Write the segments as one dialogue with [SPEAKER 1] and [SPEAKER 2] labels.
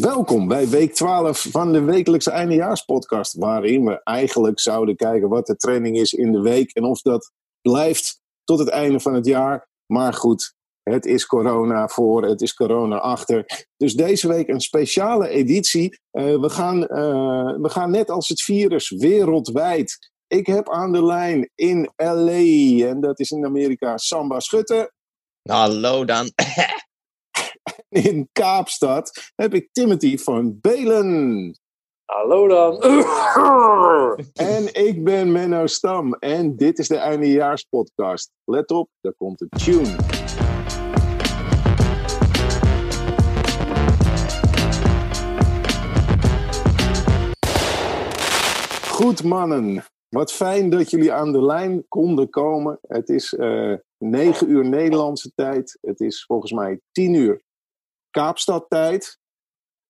[SPEAKER 1] Welkom bij week 12 van de wekelijkse eindejaarspodcast, waarin we eigenlijk zouden kijken wat de trending is in de week en of dat blijft tot het einde van het jaar. Maar goed, het is corona voor, het is corona achter. Dus deze week een speciale editie. Uh, we, gaan, uh, we gaan net als het virus wereldwijd. Ik heb aan de lijn in LA, en dat is in Amerika, Samba Schutte.
[SPEAKER 2] Hallo dan.
[SPEAKER 1] in Kaapstad heb ik Timothy van Belen.
[SPEAKER 3] Hallo dan.
[SPEAKER 1] en ik ben Menno Stam en dit is de eindejaarspodcast. Let op, daar komt een tune. Goed mannen, wat fijn dat jullie aan de lijn konden komen. Het is uh, eh, 9 uur Nederlandse tijd. Het is volgens mij 10 uur Kaapstadtijd.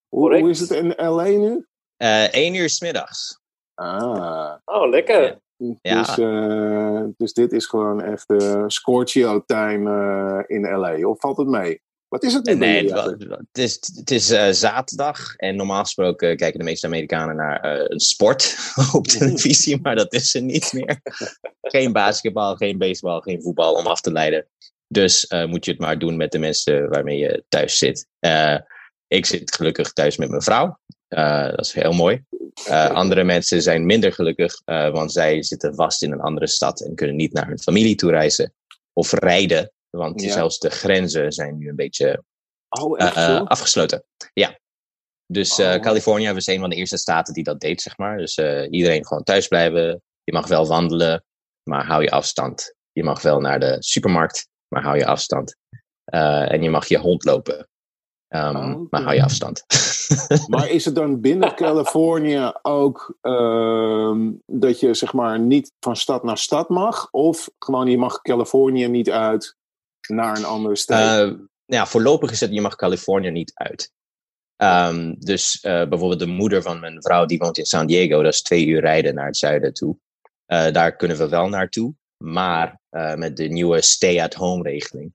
[SPEAKER 1] Hoe, hoe is het in LA nu?
[SPEAKER 2] Uh, eh, 1 uur s middags.
[SPEAKER 1] Ah.
[SPEAKER 3] Oh, lekker.
[SPEAKER 2] Ja.
[SPEAKER 1] Dus, uh, dus dit is gewoon echt uh, Scorchio time in LA. Of valt het mee? Wat is het nu?
[SPEAKER 2] Nee, het, het, is, het is zaterdag en normaal gesproken kijken de meeste Amerikanen naar een sport op televisie, maar dat is er niet meer. geen basketbal, geen baseball, geen voetbal om af te leiden. Dus uh, moet je het maar doen met de mensen waarmee je thuis zit. Uh, ik zit gelukkig thuis met mijn vrouw. Uh, dat is heel mooi. andere mensen zijn minder gelukkig, want zij zitten vast in een andere stad en kunnen niet naar hun familie toe reizen of rijden. Want ja. zelfs de grenzen zijn nu een beetje
[SPEAKER 1] oh,
[SPEAKER 2] afgesloten. Ja. Dus oh. Californië was een van de eerste staten die dat deed, zeg maar. Dus iedereen gewoon thuis blijven. Je mag wel wandelen, maar hou je afstand. Je mag wel naar de supermarkt, maar hou je afstand. Uh, en je mag je hond lopen. Um, oh, okay. Maar hou je afstand.
[SPEAKER 1] maar is het dan binnen Californië ook uh, dat je zeg maar niet van stad naar stad mag? Of gewoon je mag Californië niet uit naar een andere stad?
[SPEAKER 2] Uh, ja, voorlopig is het je mag Californië niet uit. Um, dus uh, bijvoorbeeld de moeder van mijn vrouw die woont in San Diego. Dat is twee uur rijden naar het zuiden toe. Uh, daar kunnen we wel naartoe. Maar uh, met de nieuwe stay-at-home regeling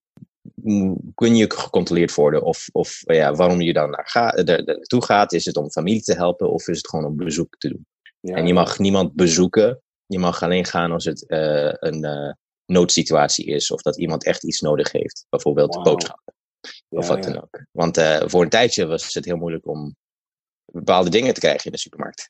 [SPEAKER 2] kun je gecontroleerd worden of, of ja, waarom je dan naar ga, er, naartoe gaat. Is het om familie te helpen of is het gewoon om bezoek te doen? Ja. En je mag niemand bezoeken. Je mag alleen gaan als het uh, een uh, noodsituatie is of dat iemand echt iets nodig heeft. Bijvoorbeeld wow. boodschappen. Ja, of wat dan ook. Want voor een tijdje was het heel moeilijk om bepaalde dingen te krijgen in de supermarkt.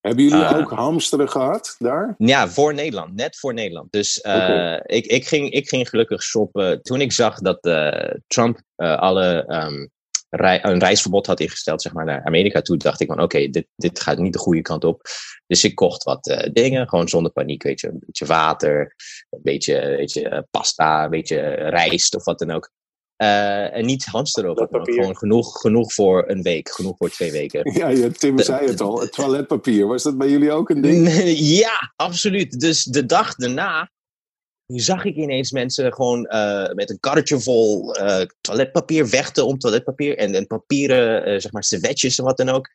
[SPEAKER 1] Hebben jullie uh, ook hamsteren gehad daar?
[SPEAKER 2] Ja, voor Nederland. Net voor Nederland. Dus uh, okay. ik, ik, ging, ik ging gelukkig shoppen. Toen ik zag dat uh, Trump alle um, rei een reisverbod had ingesteld zeg maar, naar Amerika toe, dacht ik van oké, okay, dit, dit gaat niet de goede kant op. Dus ik kocht wat dingen, gewoon zonder paniek. Weet je, een beetje water, een beetje, weet je, pasta, een beetje rijst of wat dan ook. Uh, en niet hamster ook. Gewoon genoeg, genoeg voor een week, genoeg voor twee weken.
[SPEAKER 1] Ja, ja Tim de, zei het al. Het toiletpapier, was dat bij jullie ook een ding?
[SPEAKER 2] ja, absoluut. Dus de dag daarna zag ik ineens mensen gewoon uh, met een karretje vol uh, toiletpapier vechten om toiletpapier. En, en papieren, zeg maar, servetjes en wat dan ook.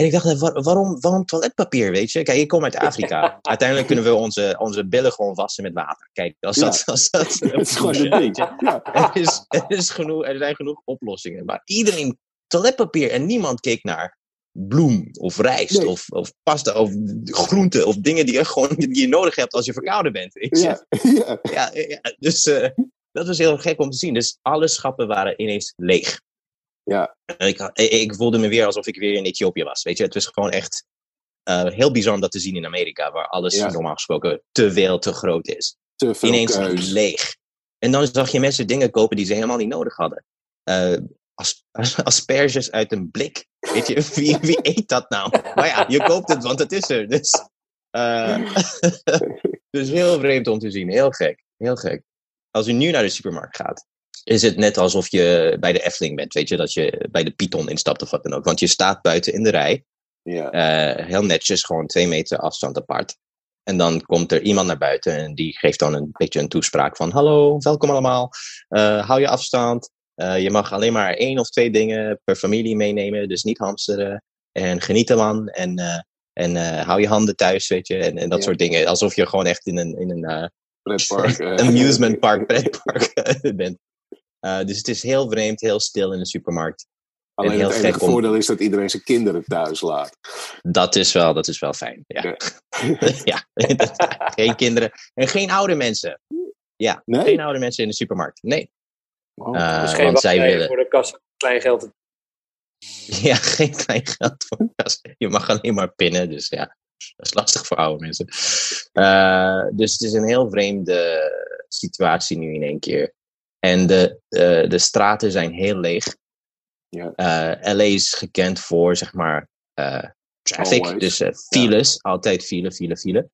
[SPEAKER 2] En ik dacht, waar, waarom, waarom toiletpapier, weet je? Kijk, ik kom uit Afrika. Uiteindelijk kunnen we onze, onze billen gewoon wassen met water. Kijk, als
[SPEAKER 1] ja.
[SPEAKER 2] dat... Als dat,
[SPEAKER 1] dat is gewoon een ding. Ja.
[SPEAKER 2] Er, is, er, is genoeg, er zijn genoeg oplossingen. Maar iedereen toiletpapier en niemand keek naar bloem of rijst nee. of, of pasta of groenten of dingen die je, gewoon, die je nodig hebt als je verkouden bent. Weet je?
[SPEAKER 1] Ja. Ja.
[SPEAKER 2] Ja, ja, dus uh, dat was heel gek om te zien. Dus alle schappen waren ineens leeg.
[SPEAKER 1] Ja.
[SPEAKER 2] Ik, ik, voelde me weer alsof ik weer in Ethiopië was. Weet je, het was gewoon echt uh, heel bizar om dat te zien in Amerika, waar alles ja. normaal gesproken te veel te groot is.
[SPEAKER 1] Te veel
[SPEAKER 2] Ineens
[SPEAKER 1] keus.
[SPEAKER 2] leeg. En dan zag je mensen dingen kopen die ze helemaal niet nodig hadden. Uh, as, asperges uit een blik. Weet je, wie, wie eet dat nou? Maar ja, je koopt het, want het is er. Dus, uh, dus heel vreemd om te zien. Heel gek. Heel gek. Als u nu naar de supermarkt gaat, is het net alsof je bij de Efteling bent. Weet je, dat je bij de Python instapt of wat dan ook. Want je staat buiten in de rij.
[SPEAKER 1] Ja.
[SPEAKER 2] Uh, heel netjes, gewoon twee meter afstand apart. En dan komt er iemand naar buiten en die geeft dan een beetje een toespraak van... Hallo, welkom allemaal. Uh, hou je afstand. Uh, je mag alleen maar één of twee dingen per familie meenemen. Dus niet hamsteren. En geniet ervan. En, en hou je handen thuis, weet je. En, en dat
[SPEAKER 1] Ja.
[SPEAKER 2] soort dingen. Alsof je gewoon echt in een, in een
[SPEAKER 1] Pretpark. eh.
[SPEAKER 2] amusement park, pretpark bent. Uh, dus het is heel vreemd, heel stil in de supermarkt.
[SPEAKER 1] Alleen
[SPEAKER 2] heel
[SPEAKER 1] het enige
[SPEAKER 2] gek om-
[SPEAKER 1] voordeel is dat iedereen zijn kinderen thuis laat.
[SPEAKER 2] Dat is wel, dat is wel fijn. Ja, ja. geen kinderen en geen oude mensen. Ja,
[SPEAKER 1] Nee?
[SPEAKER 2] geen oude mensen in de supermarkt. Nee.
[SPEAKER 1] Oh.
[SPEAKER 2] Eh,
[SPEAKER 3] dus geen
[SPEAKER 2] want zij willen.
[SPEAKER 3] voor de kassa. Klein geld.
[SPEAKER 2] Ja, geen klein geld voor de kas. Je mag alleen maar pinnen, dus ja, dat is lastig voor oude mensen. Eh, dus het is een heel vreemde situatie nu in één keer. En de, de, de straten zijn heel leeg.
[SPEAKER 1] Ja.
[SPEAKER 2] Eh, LA is gekend voor, zeg maar, eh, traffic.
[SPEAKER 1] Always.
[SPEAKER 2] Dus eh, files, altijd file, file, file.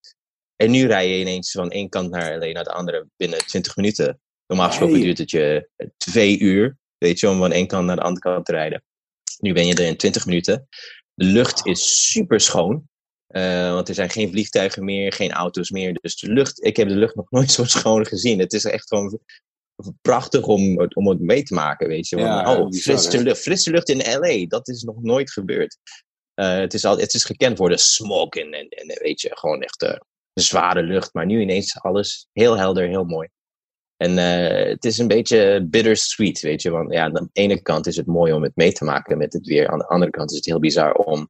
[SPEAKER 2] En nu rij je ineens van één kant naar LA naar de andere binnen 20 minuten. Normaal gesproken duurt het je twee uur, weet je, om van één kant naar de andere kant te rijden. Nu ben je er in 20 minuten. De lucht is super schoon. want er zijn geen vliegtuigen meer, geen auto's meer. Dus de lucht, ik heb de lucht nog nooit zo schoon gezien. Het is echt gewoon prachtig om, het- om het mee te maken, weet je.
[SPEAKER 1] Ja,
[SPEAKER 2] Want, oh, frisse lucht, frisse lucht in LA, dat is nog nooit gebeurd. Eh, het, is al, het is gekend voor de smog en, en, en weet je, gewoon echt eh, de zware lucht. Maar nu ineens alles heel helder, heel mooi. En eh, het is een beetje bittersweet, weet je. Want ja, aan de ene kant is het mooi om het mee te maken met het weer. Aan de andere kant is het heel bizar om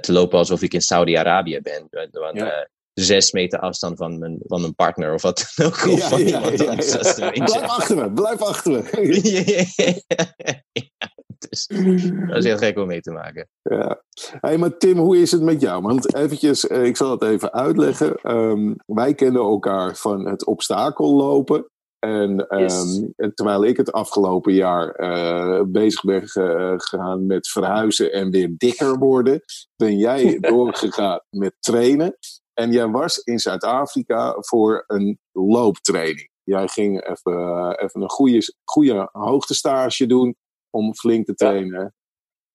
[SPEAKER 2] te lopen alsof ik in Saudi-Arabië ben. Want,
[SPEAKER 1] Ja.
[SPEAKER 2] Eh, zes meter afstand van mijn, van mijn partner of wat dan ook. Of
[SPEAKER 1] Ja,
[SPEAKER 2] van
[SPEAKER 1] ja,
[SPEAKER 2] iemand
[SPEAKER 1] ja,
[SPEAKER 2] anders.
[SPEAKER 1] ja.
[SPEAKER 2] Dat is een beetje-
[SPEAKER 1] Blijf achter me, blijf achter me.
[SPEAKER 2] ja, dus, dat is heel gek om mee te maken.
[SPEAKER 1] Ja. Hey, maar Tim, hoe is het met jou? Want eventjes, eh, ik zal het even uitleggen. Ehm, wij kennen elkaar van het obstakellopen. En ehm,
[SPEAKER 3] Yes.
[SPEAKER 1] terwijl ik het afgelopen jaar eh, bezig ben ge- gegaan met verhuizen en weer dikker worden, ben jij doorgegaan met trainen. En jij was in Zuid-Afrika voor een looptraining. Jij ging even, even een goede, goede hoogtestage doen om flink te trainen.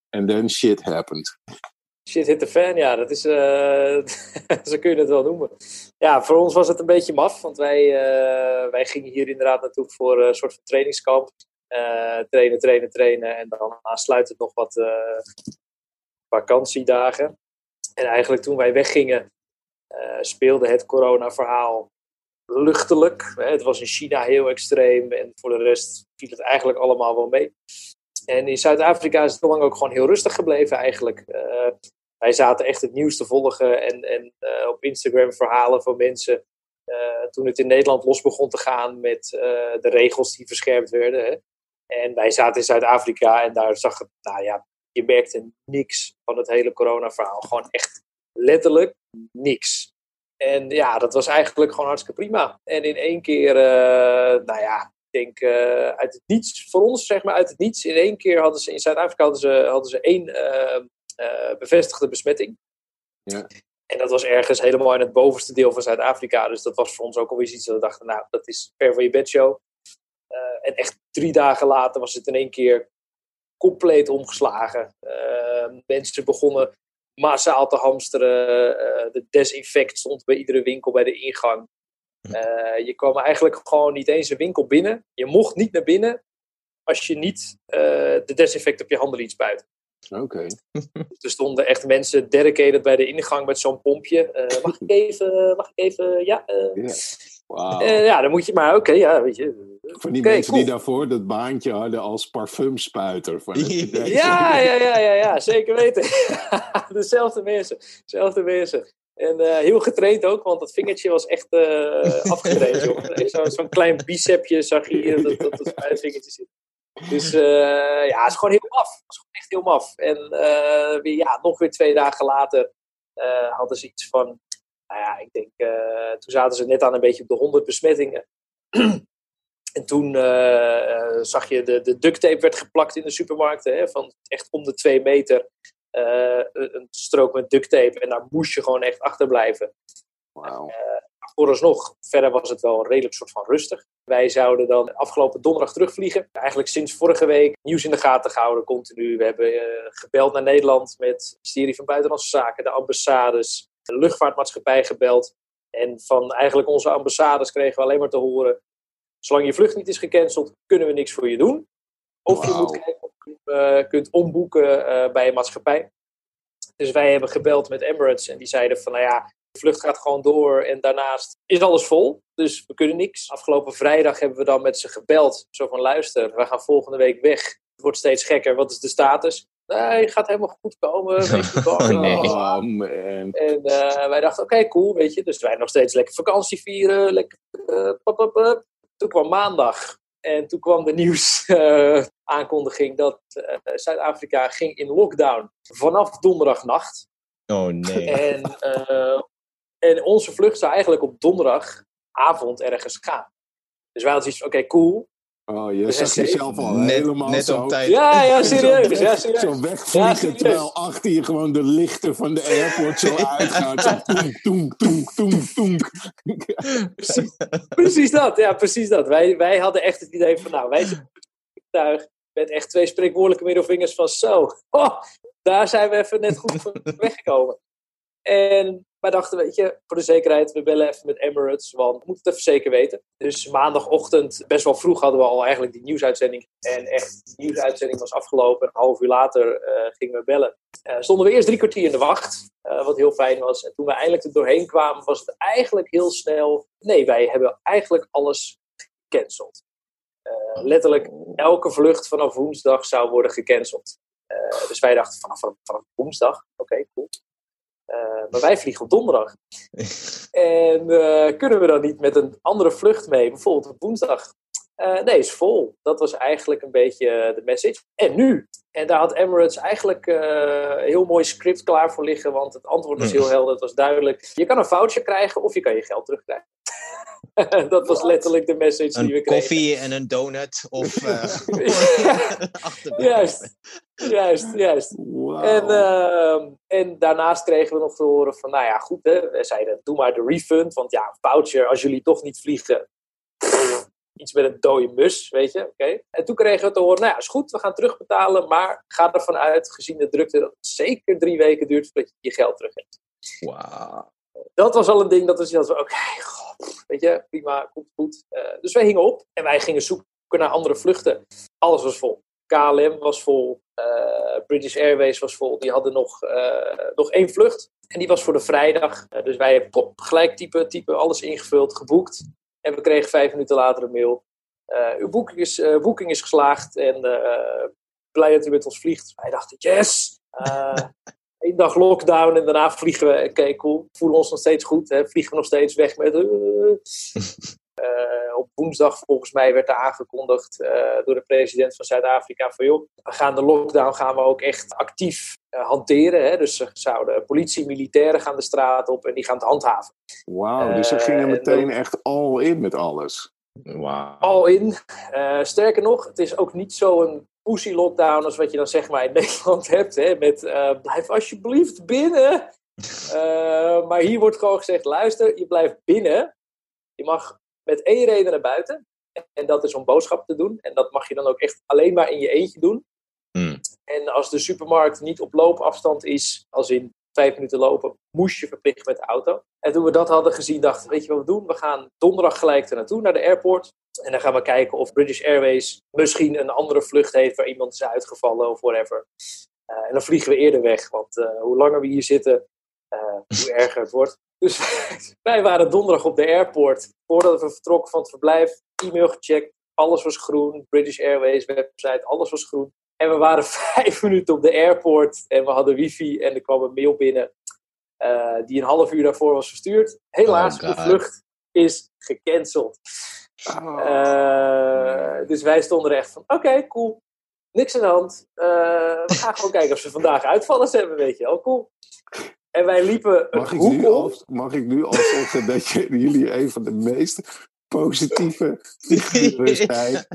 [SPEAKER 1] En then shit happened.
[SPEAKER 3] Shit hit the fan, ja, dat is, eh, zo kun je het wel noemen. Ja, voor ons was het een beetje maf, want wij, eh, wij gingen hier inderdaad naartoe voor een soort van trainingskamp. Eh, trainen, trainen, trainen en dan aansluitend nog wat vakantiedagen. En eigenlijk toen wij weggingen, speelde het corona-verhaal luchtelijk. Het was in China heel extreem en voor de rest viel het eigenlijk allemaal wel mee. En in Zuid-Afrika is het lang ook gewoon heel rustig gebleven eigenlijk. Eh, wij zaten echt het nieuws te volgen en, en eh, op Instagram verhalen van mensen. eh, toen het in Nederland los begon te gaan met eh, de regels die verscherpt werden. Hè. En wij zaten in Zuid-Afrika en daar zag het, nou ja, je merkte niks van het hele corona-verhaal. Gewoon echt letterlijk niks. En ja, dat was eigenlijk gewoon hartstikke prima. En in één keer, eh, nou ja, ik denk eh, uit het niets, voor ons zeg maar uit het niets, in één keer hadden ze in Zuid-Afrika hadden ze, hadden ze één eh, eh, bevestigde besmetting.
[SPEAKER 1] Ja.
[SPEAKER 3] En dat was ergens helemaal in het bovenste deel van Zuid-Afrika. Dus dat was voor ons ook alweer iets dat we dachten, nou, dat is ver van je bedshow. En echt drie dagen later was het in één keer compleet omgeslagen. Mensen begonnen massaal te hamsteren. Eh, de desinfect stond bij iedere winkel bij de ingang. Eh, je kwam eigenlijk gewoon niet eens een winkel binnen. Je mocht niet naar binnen als je niet eh, de desinfect op je handen liet spuiten.
[SPEAKER 1] Oké.
[SPEAKER 3] Er stonden echt mensen dedicated bij de ingang met zo'n pompje. Eh, mag ik even, mag ik even, ja. eh, Eh, ja, dan moet je maar, oké, ja, weet je.
[SPEAKER 1] Van die mensen die daarvoor dat baantje hadden als parfumspuiter. Van
[SPEAKER 3] Ja, ja, ja, ja, ja, zeker weten. Dezelfde mensen, dezelfde mensen. En eh, heel getraind ook, want dat vingertje was echt eh afgetraind. Zo, zo'n klein bicepje zag je hier, dat, dat, dat vingertje zit. Dus ja, het is gewoon heel maf. Het is gewoon echt heel maf. En weer, ja, nog weer twee dagen later hadden ze iets van, nou ja, ik denk, eh, toen zaten ze net aan een beetje op de 100 besmettingen. En toen eh, eh, zag je de, de duct tape werd geplakt in de supermarkten. Hè, van echt om de twee meter een strook met duct tape. En daar moest je gewoon echt achterblijven.
[SPEAKER 1] Wauw.
[SPEAKER 3] Vooralsnog, verder was het wel redelijk soort van rustig. Wij zouden dan afgelopen donderdag terugvliegen. Eigenlijk sinds vorige week nieuws in de gaten gehouden, continu. We hebben gebeld naar Nederland met het ministerie van Buitenlandse Zaken, de ambassades, de luchtvaartmaatschappij gebeld. En van eigenlijk onze ambassades kregen we alleen maar te horen: zolang je vlucht niet is gecanceld, kunnen we niks voor je doen. Of je moet kijken of je eh, kunt omboeken eh, bij een maatschappij. Dus wij hebben gebeld met Emirates en die zeiden van, nou ja, de vlucht gaat gewoon door en daarnaast is alles vol. Dus we kunnen niks. Afgelopen vrijdag hebben we dan met ze gebeld. Zo van, luister, we gaan volgende week weg. wordt steeds gekker. Wat is de status? Nee, gaat helemaal goed komen. Weet je,
[SPEAKER 2] Oh, nee.
[SPEAKER 1] Oh, man.
[SPEAKER 3] En eh, wij dachten, oké, cool, weet je. Dus wij nog steeds lekker vakantie vieren. Lekker, eh, pop, pop, pop. Toen kwam maandag. En toen kwam de nieuws eh, aankondiging dat eh, Zuid-Afrika ging in lockdown vanaf donderdagnacht.
[SPEAKER 2] Oh nee.
[SPEAKER 3] En, eh, en onze vlucht zou eigenlijk op donderdagavond ergens gaan. Dus wij hadden zoiets van, oké, cool.
[SPEAKER 1] Oh, je
[SPEAKER 3] Dus
[SPEAKER 1] zag jezelf al
[SPEAKER 2] Net,
[SPEAKER 1] helemaal
[SPEAKER 2] net
[SPEAKER 1] zo.
[SPEAKER 2] op tijd.
[SPEAKER 3] Ja, ja,
[SPEAKER 1] Zo
[SPEAKER 3] serieus.
[SPEAKER 1] weg-
[SPEAKER 3] Ja, serieus.
[SPEAKER 1] Zo wegvliegen,
[SPEAKER 3] Ja, serieus.
[SPEAKER 1] terwijl achter je gewoon de lichten van de airport zo uitgaan. Zo toenk, toenk, toenk, toenk, toenk.
[SPEAKER 3] Precies, precies dat, ja, precies dat. Wij, wij hadden echt het idee van, nou, wij zijn vliegtuig met echt twee spreekwoordelijke middelvingers van zo. Oh, daar zijn we even net goed van weggekomen. En wij dachten, weet je, voor de zekerheid, we bellen even met Emirates, want we moeten het even zeker weten. Dus maandagochtend, best wel vroeg, hadden we al eigenlijk die nieuwsuitzending. En echt, die nieuwsuitzending was afgelopen. Een half uur later eh, gingen we bellen. Eh, stonden we eerst drie kwartier in de wacht, eh, wat heel fijn was. En toen we eindelijk er doorheen kwamen, was het eigenlijk heel snel. Nee, wij hebben eigenlijk alles gecanceld. Letterlijk elke vlucht vanaf woensdag zou worden gecanceld. Dus wij dachten vanaf, vanaf, vanaf woensdag, oké, cool. Eh, maar wij vliegen op donderdag. En eh, kunnen we dan niet met een andere vlucht mee, bijvoorbeeld op woensdag? Eh, nee, is vol. Dat was eigenlijk een beetje de message. En nu? En daar had Emirates eigenlijk een heel mooi script klaar voor liggen, want het antwoord was
[SPEAKER 2] Hmm.
[SPEAKER 3] heel helder. Het was duidelijk. Je kan een voucher krijgen of je kan je geld terugkrijgen. dat was letterlijk de message die we
[SPEAKER 2] Een
[SPEAKER 3] kregen.
[SPEAKER 2] koffie en een donut. Of uh.
[SPEAKER 3] Juist, juist, juist. En, ehm, en daarnaast kregen we nog te horen van, nou ja, goed, hè, we zeiden, doe maar de refund. Want ja, een voucher, als jullie toch niet vliegen, iets met een dode mus, weet je. oké. En toen kregen we te horen, nou ja, is goed, we gaan terugbetalen. Maar ga ervan uit, gezien de drukte, dat het zeker drie weken duurt voordat je je geld terug hebt.
[SPEAKER 2] Wauw.
[SPEAKER 3] Dat was al een ding dat we hadden, oké, goh, weet je, prima, komt goed. Eh, dus wij hingen op en wij gingen zoeken naar andere vluchten. Alles was vol. KLM was vol, eh, British Airways was vol. Die hadden nog, eh, nog één vlucht en die was voor de vrijdag. Dus wij hebben gelijk type, type, alles ingevuld, geboekt. En we kregen vijf minuten later een mail. Uw boeking is, boeking is geslaagd en blij dat u met ons vliegt. Wij dachten, yes! Eén dag lockdown en daarna vliegen we. Oké, cool. Voelen ons nog steeds goed. Hè? Vliegen we nog steeds weg met. eh, eh, op woensdag volgens mij werd er aangekondigd eh, door de president van Zuid-Afrika van joh, we gaan de lockdown gaan we ook echt actief eh, hanteren. Hè? Dus ze zouden politie, militairen gaan de straat op en die gaan het handhaven.
[SPEAKER 1] Wauw, dus ze gingen
[SPEAKER 3] en
[SPEAKER 1] meteen
[SPEAKER 3] dan-
[SPEAKER 1] echt all in met alles.
[SPEAKER 2] Wauw.
[SPEAKER 3] Al in. Eh, sterker nog, het is ook niet zo'n pussy lockdown als wat je dan zeg maar in Nederland hebt. Hè, met uh, blijf alsjeblieft binnen. Uh, maar hier wordt gewoon gezegd, luister, je blijft binnen. Je mag met één reden naar buiten. En dat is om boodschap te doen. En dat mag je dan ook echt alleen maar in je eentje doen.
[SPEAKER 2] Hmm.
[SPEAKER 3] En als de supermarkt niet op loopafstand is, als in vijf minuten lopen, moest je verplicht met de auto. En toen we dat hadden gezien, dachten we, weet je wat we doen? We gaan donderdag gelijk er naartoe, naar de airport. En dan gaan we kijken of British Airways misschien een andere vlucht heeft waar iemand is uitgevallen of whatever. Uh, en dan vliegen we eerder weg, want uh, hoe langer we hier zitten, uh, hoe erger het wordt. Dus wij waren donderdag op de airport. Voordat we vertrokken van het verblijf, e-mail gecheckt. Alles was groen. British Airways website, alles was groen. En we waren vijf minuten op de airport en we hadden wifi en er kwam een mail binnen die een half uur daarvoor was verstuurd. Helaas,
[SPEAKER 2] Oh,
[SPEAKER 3] de vlucht is gecanceld.
[SPEAKER 1] Oh.
[SPEAKER 3] Uh, dus wij stonden er echt van, oké, okay, cool. Niks aan de hand. Uh, we gaan gewoon kijken of ze vandaag uitvallers hebben, weet je wel. Cool. En wij liepen een
[SPEAKER 1] mag ik nu al, Mag ik nu al zeggen dat je, jullie een van de meest positieve figuren zijn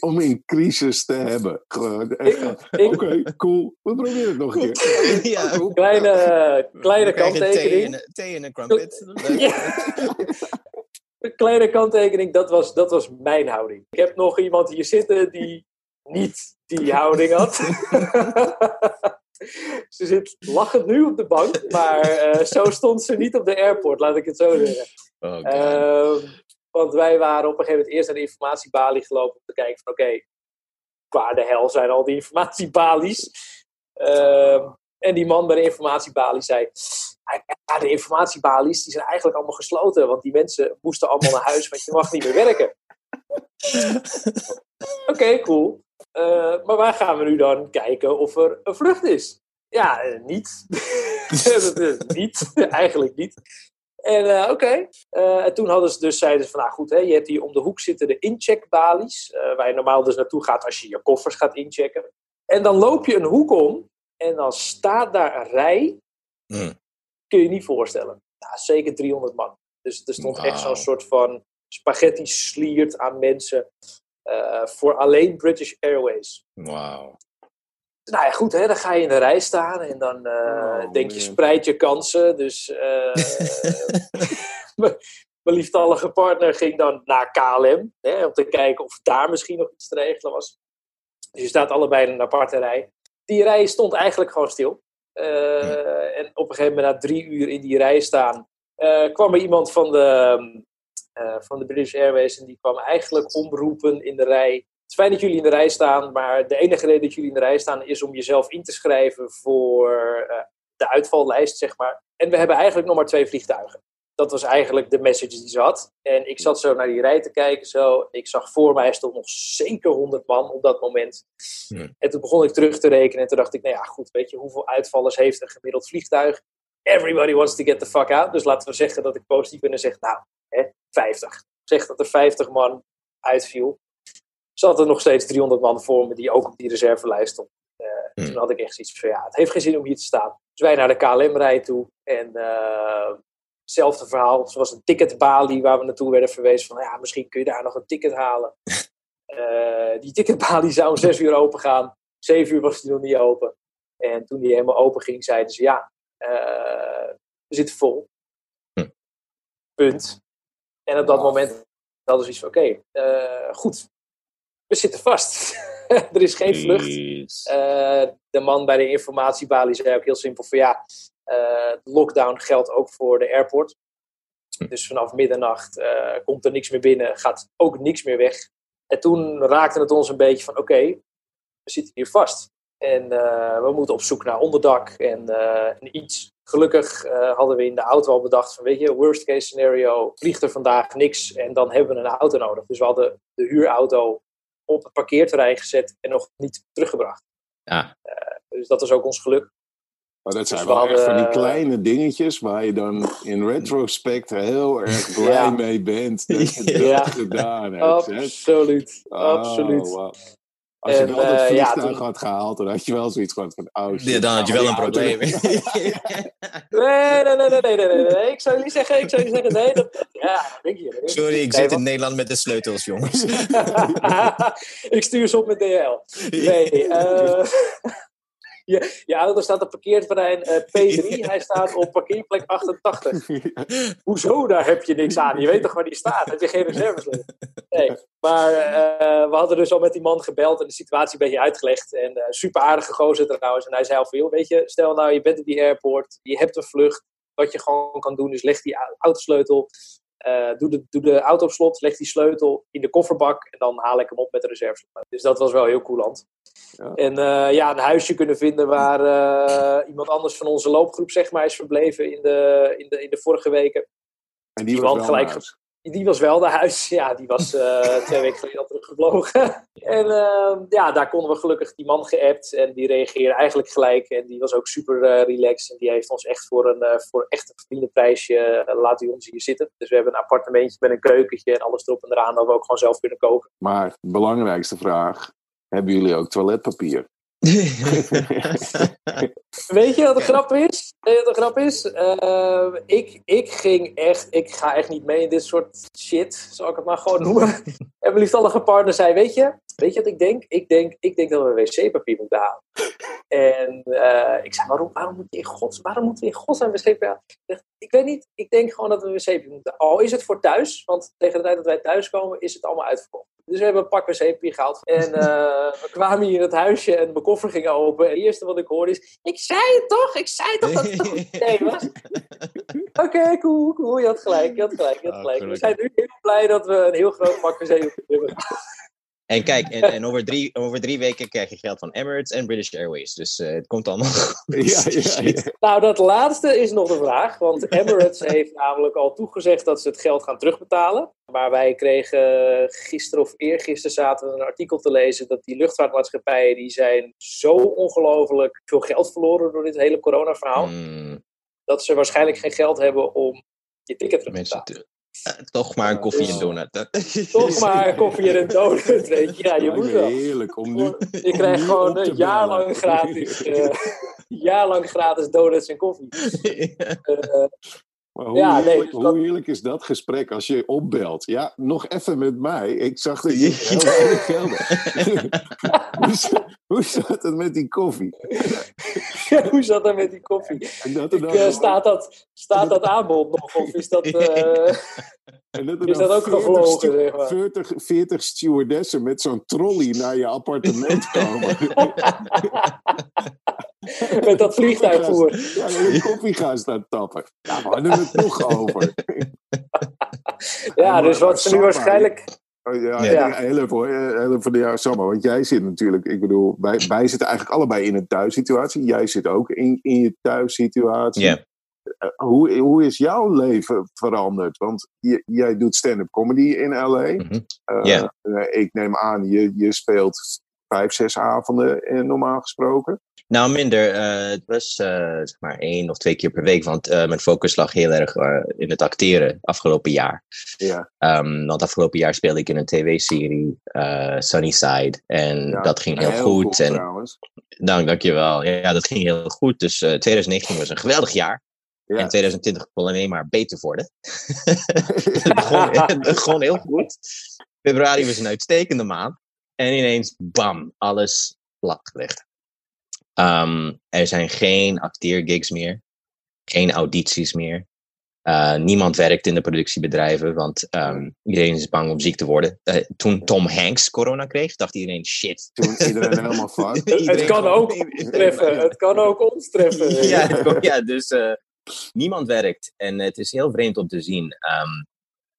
[SPEAKER 1] om in crisis te hebben. Oké, okay, cool. We proberen het nog een keer.
[SPEAKER 2] Ja.
[SPEAKER 3] Kleine, kleine kanttekening.
[SPEAKER 2] Thee, en een crumpet.
[SPEAKER 3] Een kleine kanttekening, dat was, dat was mijn houding. Ik heb nog iemand hier zitten die niet die houding had. ze zit lachend nu op de bank, maar uh, zo stond ze niet op de airport, laat ik het zo zeggen.
[SPEAKER 2] Oh,
[SPEAKER 3] uh, want wij waren op een gegeven moment eerst naar de informatiebalie gelopen om te kijken van oké, okay, waar de hel zijn al die informatiebalies? Uh, en die man bij de informatiebalie zei, ja, de informatiebalies die zijn eigenlijk allemaal gesloten, want die mensen moesten allemaal naar huis, want je mag niet meer werken. Oké, okay, cool. eh, maar waar gaan we nu dan kijken of er een vlucht is? Ja, eh, niet. Dat is niet, eigenlijk niet. En eh, oké, Eh, en toen hadden ze dus, zeiden ze van, nou goed, hè, je hebt hier om de hoek zitten de incheckbalies, eh, waar je normaal dus naartoe gaat als je je koffers gaat inchecken. En dan loop je een hoek om en dan staat daar een rij,
[SPEAKER 2] Hmm.
[SPEAKER 3] Kun je je niet voorstellen. Nou, zeker 300 man. Dus er stond echt zo'n soort van spaghetti sliert aan mensen eh, voor alleen British Airways.
[SPEAKER 2] Wauw.
[SPEAKER 3] Nou ja, goed, hè, dan ga je in de rij staan en dan eh,
[SPEAKER 1] Oh,
[SPEAKER 3] denk je, spreid je kansen. Dus eh, mijn mijn lieftallige partner ging dan naar KLM, hè, om te kijken of daar misschien nog iets te regelen was. Dus je staat allebei in een aparte rij. Die rij stond eigenlijk gewoon stil. Eh, En op een gegeven moment, na drie uur in die rij staan, eh, kwam er iemand van de, eh, van de British Airways en die kwam eigenlijk omroepen in de rij. Het is fijn dat jullie in de rij staan, maar de enige reden dat jullie in de rij staan is om jezelf in te schrijven voor de uitvallijst, zeg maar. En we hebben eigenlijk nog maar twee vliegtuigen. Dat was eigenlijk de message die ze had. En ik zat zo naar die rij te kijken. Zo. Ik zag voor mij stond nog zeker 100 man op dat moment. En toen begon ik terug te rekenen. En toen dacht ik, nou ja, goed, weet je, hoeveel uitvallers heeft een gemiddeld vliegtuig? Everybody wants to get the fuck out. Dus laten we zeggen dat ik positief ben en zeg, nou, hè, 50. Zeg dat er 50 man uitviel. Zat er nog steeds 300 man voor me die ook op die reservelijst stond. Eh. Toen had ik echt zoiets van, ja, het heeft geen zin om hier te staan. Dus wij naar de KLM-rij toe. En eh, hetzelfde verhaal. Zoals een ticketbalie waar we naartoe werden verwezen. Van, ja, misschien kun je daar nog een ticket halen. Eh, die ticketbalie zou om zes uur open gaan. Zeven uur was die nog niet open. En toen die helemaal open ging, zeiden ze, ja, eh, we zitten vol.
[SPEAKER 2] Hm.
[SPEAKER 3] Punt. En op dat moment hadden ze iets van, oké, eh, goed. We zitten vast. er is geen vlucht. De man bij de informatiebalie zei ook heel simpel van ja, de lockdown geldt ook voor de airport. Dus vanaf middernacht eh, komt er niks meer binnen, gaat ook niks meer weg. En toen raakte het ons een beetje van oké, we zitten hier vast. En eh, we moeten op zoek naar onderdak en, eh, en iets. Gelukkig eh, hadden we in de auto al bedacht van weet je, worst case scenario, vliegt er vandaag niks en dan hebben we een auto nodig. Dus we hadden de huurauto op het parkeerterrein gezet en nog niet teruggebracht.
[SPEAKER 2] Ja.
[SPEAKER 3] Dus dat is ook ons geluk.
[SPEAKER 1] Maar dat zijn
[SPEAKER 3] Dus we
[SPEAKER 1] wel echt van die
[SPEAKER 3] hadden-
[SPEAKER 1] kleine dingetjes waar je dan in retrospect heel erg blij
[SPEAKER 3] Ja.
[SPEAKER 1] mee bent dat je dat
[SPEAKER 3] Ja.
[SPEAKER 1] gedaan hebt.
[SPEAKER 3] Absoluut.
[SPEAKER 1] Oh,
[SPEAKER 3] Absoluut.
[SPEAKER 1] Als je
[SPEAKER 3] En,
[SPEAKER 1] wel dat
[SPEAKER 3] eh, ja,
[SPEAKER 1] vliegtuig
[SPEAKER 3] toen-
[SPEAKER 1] had gehaald, dan had je wel zoiets gehad van, oh shit.
[SPEAKER 2] Ja, dan had je wel een probleem.
[SPEAKER 3] Nee, nee, nee, nee, nee, nee, nee, nee. Ik zou jullie zeggen, ik zou jullie zeggen, nee, dat, ja, denk je.
[SPEAKER 2] Sorry, ik
[SPEAKER 3] Nee,
[SPEAKER 2] zit in Nederland met de sleutels, jongens.
[SPEAKER 3] ik stuur ze op met DHL. Nee, eh je, je auto staat op parkeerterrein eh, P3. Hij staat op parkeerplek 88. Hoezo, daar heb je niks aan? Je weet toch waar die staat? Heb je geen reserves? Nee, maar eh, we hadden dus al met die man gebeld en de situatie een beetje uitgelegd. En eh, super aardige gozer trouwens. En hij zei al van, joh, weet je, stel nou je bent op die airport, je hebt een vlucht. Wat je gewoon kan doen is leg die au- autosleutel, doe, de, doe de auto op slot, leg die sleutel in de kofferbak en dan haal ik hem op met de reserve. Dus dat was wel heel coulant.
[SPEAKER 1] Ja.
[SPEAKER 3] En eh, ja, een huisje kunnen vinden waar eh, iemand anders van onze loopgroep zeg maar is verbleven in de, in de, in de vorige weken.
[SPEAKER 1] En die
[SPEAKER 3] Die
[SPEAKER 1] was
[SPEAKER 3] gelijk
[SPEAKER 1] naar huis.
[SPEAKER 3] Die was wel naar huis. Ja, die was eh, twee weken geleden al teruggevlogen. en eh, ja, daar konden we gelukkig die man geappt. En die reageerde eigenlijk gelijk. En die was ook super relaxed. En die heeft ons echt voor een, voor echt een vriendenprijsje laat hij ons hier zitten. Dus we hebben een appartementje met een keukentje en alles erop en eraan. Dat we ook gewoon zelf kunnen koken.
[SPEAKER 1] Maar de belangrijkste vraag, hebben jullie ook toiletpapier?
[SPEAKER 3] Weet je wat de grap is? Weet je wat de grap is? Eh, ik, ik ging echt, ik ga echt niet mee in dit soort shit, zal ik het maar gewoon noemen. en mijn lieftallige partner zei, weet je, weet je wat ik denk? Ik denk, ik denk dat we wc-papier moeten halen. En eh, ik zei, waarom, waarom, moet je in gods, waarom moeten we in godsnaam wc-papier halen? Ik weet niet, ik denk gewoon dat we wc-papier moeten Al is het voor thuis, want tegen de tijd dat wij thuiskomen is het allemaal uitverkocht. Dus we hebben een pak wc-papier gehaald. En eh, we kwamen hier in het huisje en mijn koffer ging open. En het eerste wat ik hoorde is, ik zei het toch, ik zei toch dat het een goed idee was. Oké, cool, cool, je had gelijk, je had gelijk, je had
[SPEAKER 2] Ah,
[SPEAKER 3] gelijk. We zijn nu heel blij dat we een heel groot pak wc hebben.
[SPEAKER 2] En kijk, en, en over, drie, over drie weken krijg je geld van Emirates en British Airways. Dus uh, het komt allemaal goed.
[SPEAKER 1] Ja, ja, ja.
[SPEAKER 3] Nou, dat laatste is nog de vraag. Want Emirates heeft namelijk al toegezegd dat ze het geld gaan terugbetalen. Maar wij kregen gisteren of eergisteren zaten we een artikel te lezen dat die luchtvaartmaatschappijen die zijn zo ongelooflijk veel geld verloren door dit hele coronaverhaal.
[SPEAKER 2] Mm,
[SPEAKER 3] Dat ze waarschijnlijk geen geld hebben om je ticket terug te
[SPEAKER 2] mensen,
[SPEAKER 3] betalen.
[SPEAKER 2] Eh, toch maar een koffie en donut.
[SPEAKER 3] Toch maar koffie en een donut, weet je. Ja, je moet wel.
[SPEAKER 1] heerlijk om nu.
[SPEAKER 3] Krijgt
[SPEAKER 1] nu
[SPEAKER 3] gewoon een jaar lang gratis, eh, jaar lang gratis donuts en koffie. Eh,
[SPEAKER 1] Maar hoe,
[SPEAKER 3] Ja, nee,
[SPEAKER 1] heerlijk,
[SPEAKER 3] dus
[SPEAKER 1] hoe
[SPEAKER 3] dat-
[SPEAKER 1] heerlijk is dat gesprek als je opbelt? Ja, nog even met mij. Ik zag dat je
[SPEAKER 2] Ja.
[SPEAKER 1] heel weinig geld had. hoe, zat- het met die koffie?
[SPEAKER 3] hoe zat dat met die koffie?
[SPEAKER 1] Dat
[SPEAKER 3] Ik, eh, staat, dat, staat dat aanbod nog? Of is dat, eh,
[SPEAKER 1] en dat er
[SPEAKER 3] is
[SPEAKER 1] dan
[SPEAKER 3] dat ook
[SPEAKER 1] 40
[SPEAKER 3] gevlogen,
[SPEAKER 1] stu-
[SPEAKER 3] zeg maar?
[SPEAKER 1] 40, 40 stewardessen met zo'n trolley naar je appartement komen.
[SPEAKER 3] met dat vliegtuigvoer?
[SPEAKER 1] Ja, en een koffie gaan staan tappen. Nou, we hadden het toch over.
[SPEAKER 3] Ja,
[SPEAKER 1] maar-
[SPEAKER 3] dus wat ze nu waarschijnlijk...
[SPEAKER 1] Oh, ja,
[SPEAKER 2] Ja.
[SPEAKER 1] heel even Heel de ja, Samma, want jij zit natuurlijk, ik bedoel, wij, wij zitten eigenlijk allebei in een thuissituatie. Jij zit ook in, in je thuissituatie.
[SPEAKER 2] Ja.
[SPEAKER 1] Eh, hoe, hoe is jouw leven veranderd? Want je- jij doet stand-up comedy in LA.
[SPEAKER 2] Mhm.
[SPEAKER 1] Eh, eh, ik neem aan, je, je speelt vijf, zes avonden normaal gesproken.
[SPEAKER 2] Nou, minder. Het was zeg maar één of twee keer per week. Want mijn focus lag heel erg in het acteren afgelopen jaar.
[SPEAKER 1] Ja,
[SPEAKER 2] Ehm, want afgelopen jaar speelde ik in een tv-serie, Sunnyside. En
[SPEAKER 1] Ja,
[SPEAKER 2] dat ging heel,
[SPEAKER 1] heel
[SPEAKER 2] goed. en
[SPEAKER 1] trouwens.
[SPEAKER 2] dank, dankjewel. Ja, ja, dat ging heel goed. Dus eh 2019 was een geweldig jaar.
[SPEAKER 1] Ja.
[SPEAKER 2] En 2020 kon alleen maar beter worden. het, begon, het begon heel goed. Februari was een uitstekende maand. En ineens, bam, alles platgelegd. Ehm, er zijn geen acteergigs meer. Geen audities meer. Eh, niemand werkt in de productiebedrijven, want ehm, iedereen is bang om ziek te worden. Eh, toen Tom Hanks corona kreeg, dacht iedereen, shit.
[SPEAKER 1] Toen iedereen helemaal fucked.
[SPEAKER 3] Het kan ook ons treffen. Het kan ook ons treffen.
[SPEAKER 2] ja, kon- ja, dus eh, niemand werkt. En het is heel vreemd om te zien. ehm,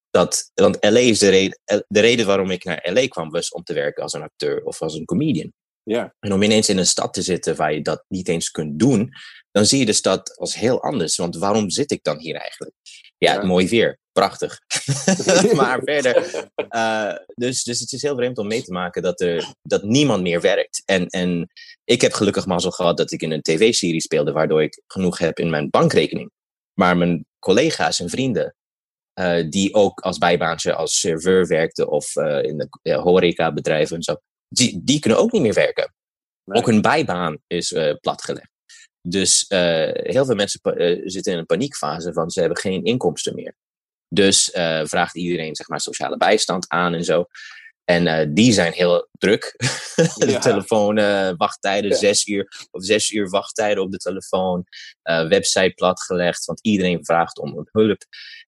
[SPEAKER 2] dat, want LA is de reden, de reden waarom ik naar LA kwam, was om te werken als een acteur of als een comedian.
[SPEAKER 1] Ja,
[SPEAKER 2] En om ineens in een stad te zitten waar je dat niet eens kunt doen, dan zie je de stad als heel anders. Want waarom zit ik dan hier eigenlijk? Ja,
[SPEAKER 1] Ja.
[SPEAKER 2] mooi weer. Prachtig. maar verder. eh, dus, dus het is heel vreemd om mee te maken dat, er, dat niemand meer werkt. En, en ik heb gelukkig mazzel gehad dat ik in een tv-serie speelde, waardoor ik genoeg heb in mijn bankrekening. Maar mijn collega's en vrienden, eh, die ook als bijbaantje als serveur werkten of eh, in de ja, horecabedrijven en zo, die, die kunnen ook niet meer werken.
[SPEAKER 1] Nee.
[SPEAKER 2] Ook hun bijbaan is platgelegd. Dus heel veel mensen zitten in een paniekfase van ze hebben geen inkomsten meer. Dus eh, vraagt iedereen zeg maar, sociale bijstand aan en zo. En eh, die zijn heel druk. de
[SPEAKER 1] Ja.
[SPEAKER 2] telefoon, eh, wachttijden,
[SPEAKER 3] Ja.
[SPEAKER 2] zes uur of zes uur wachttijden op de telefoon. website platgelegd, want iedereen vraagt om hulp.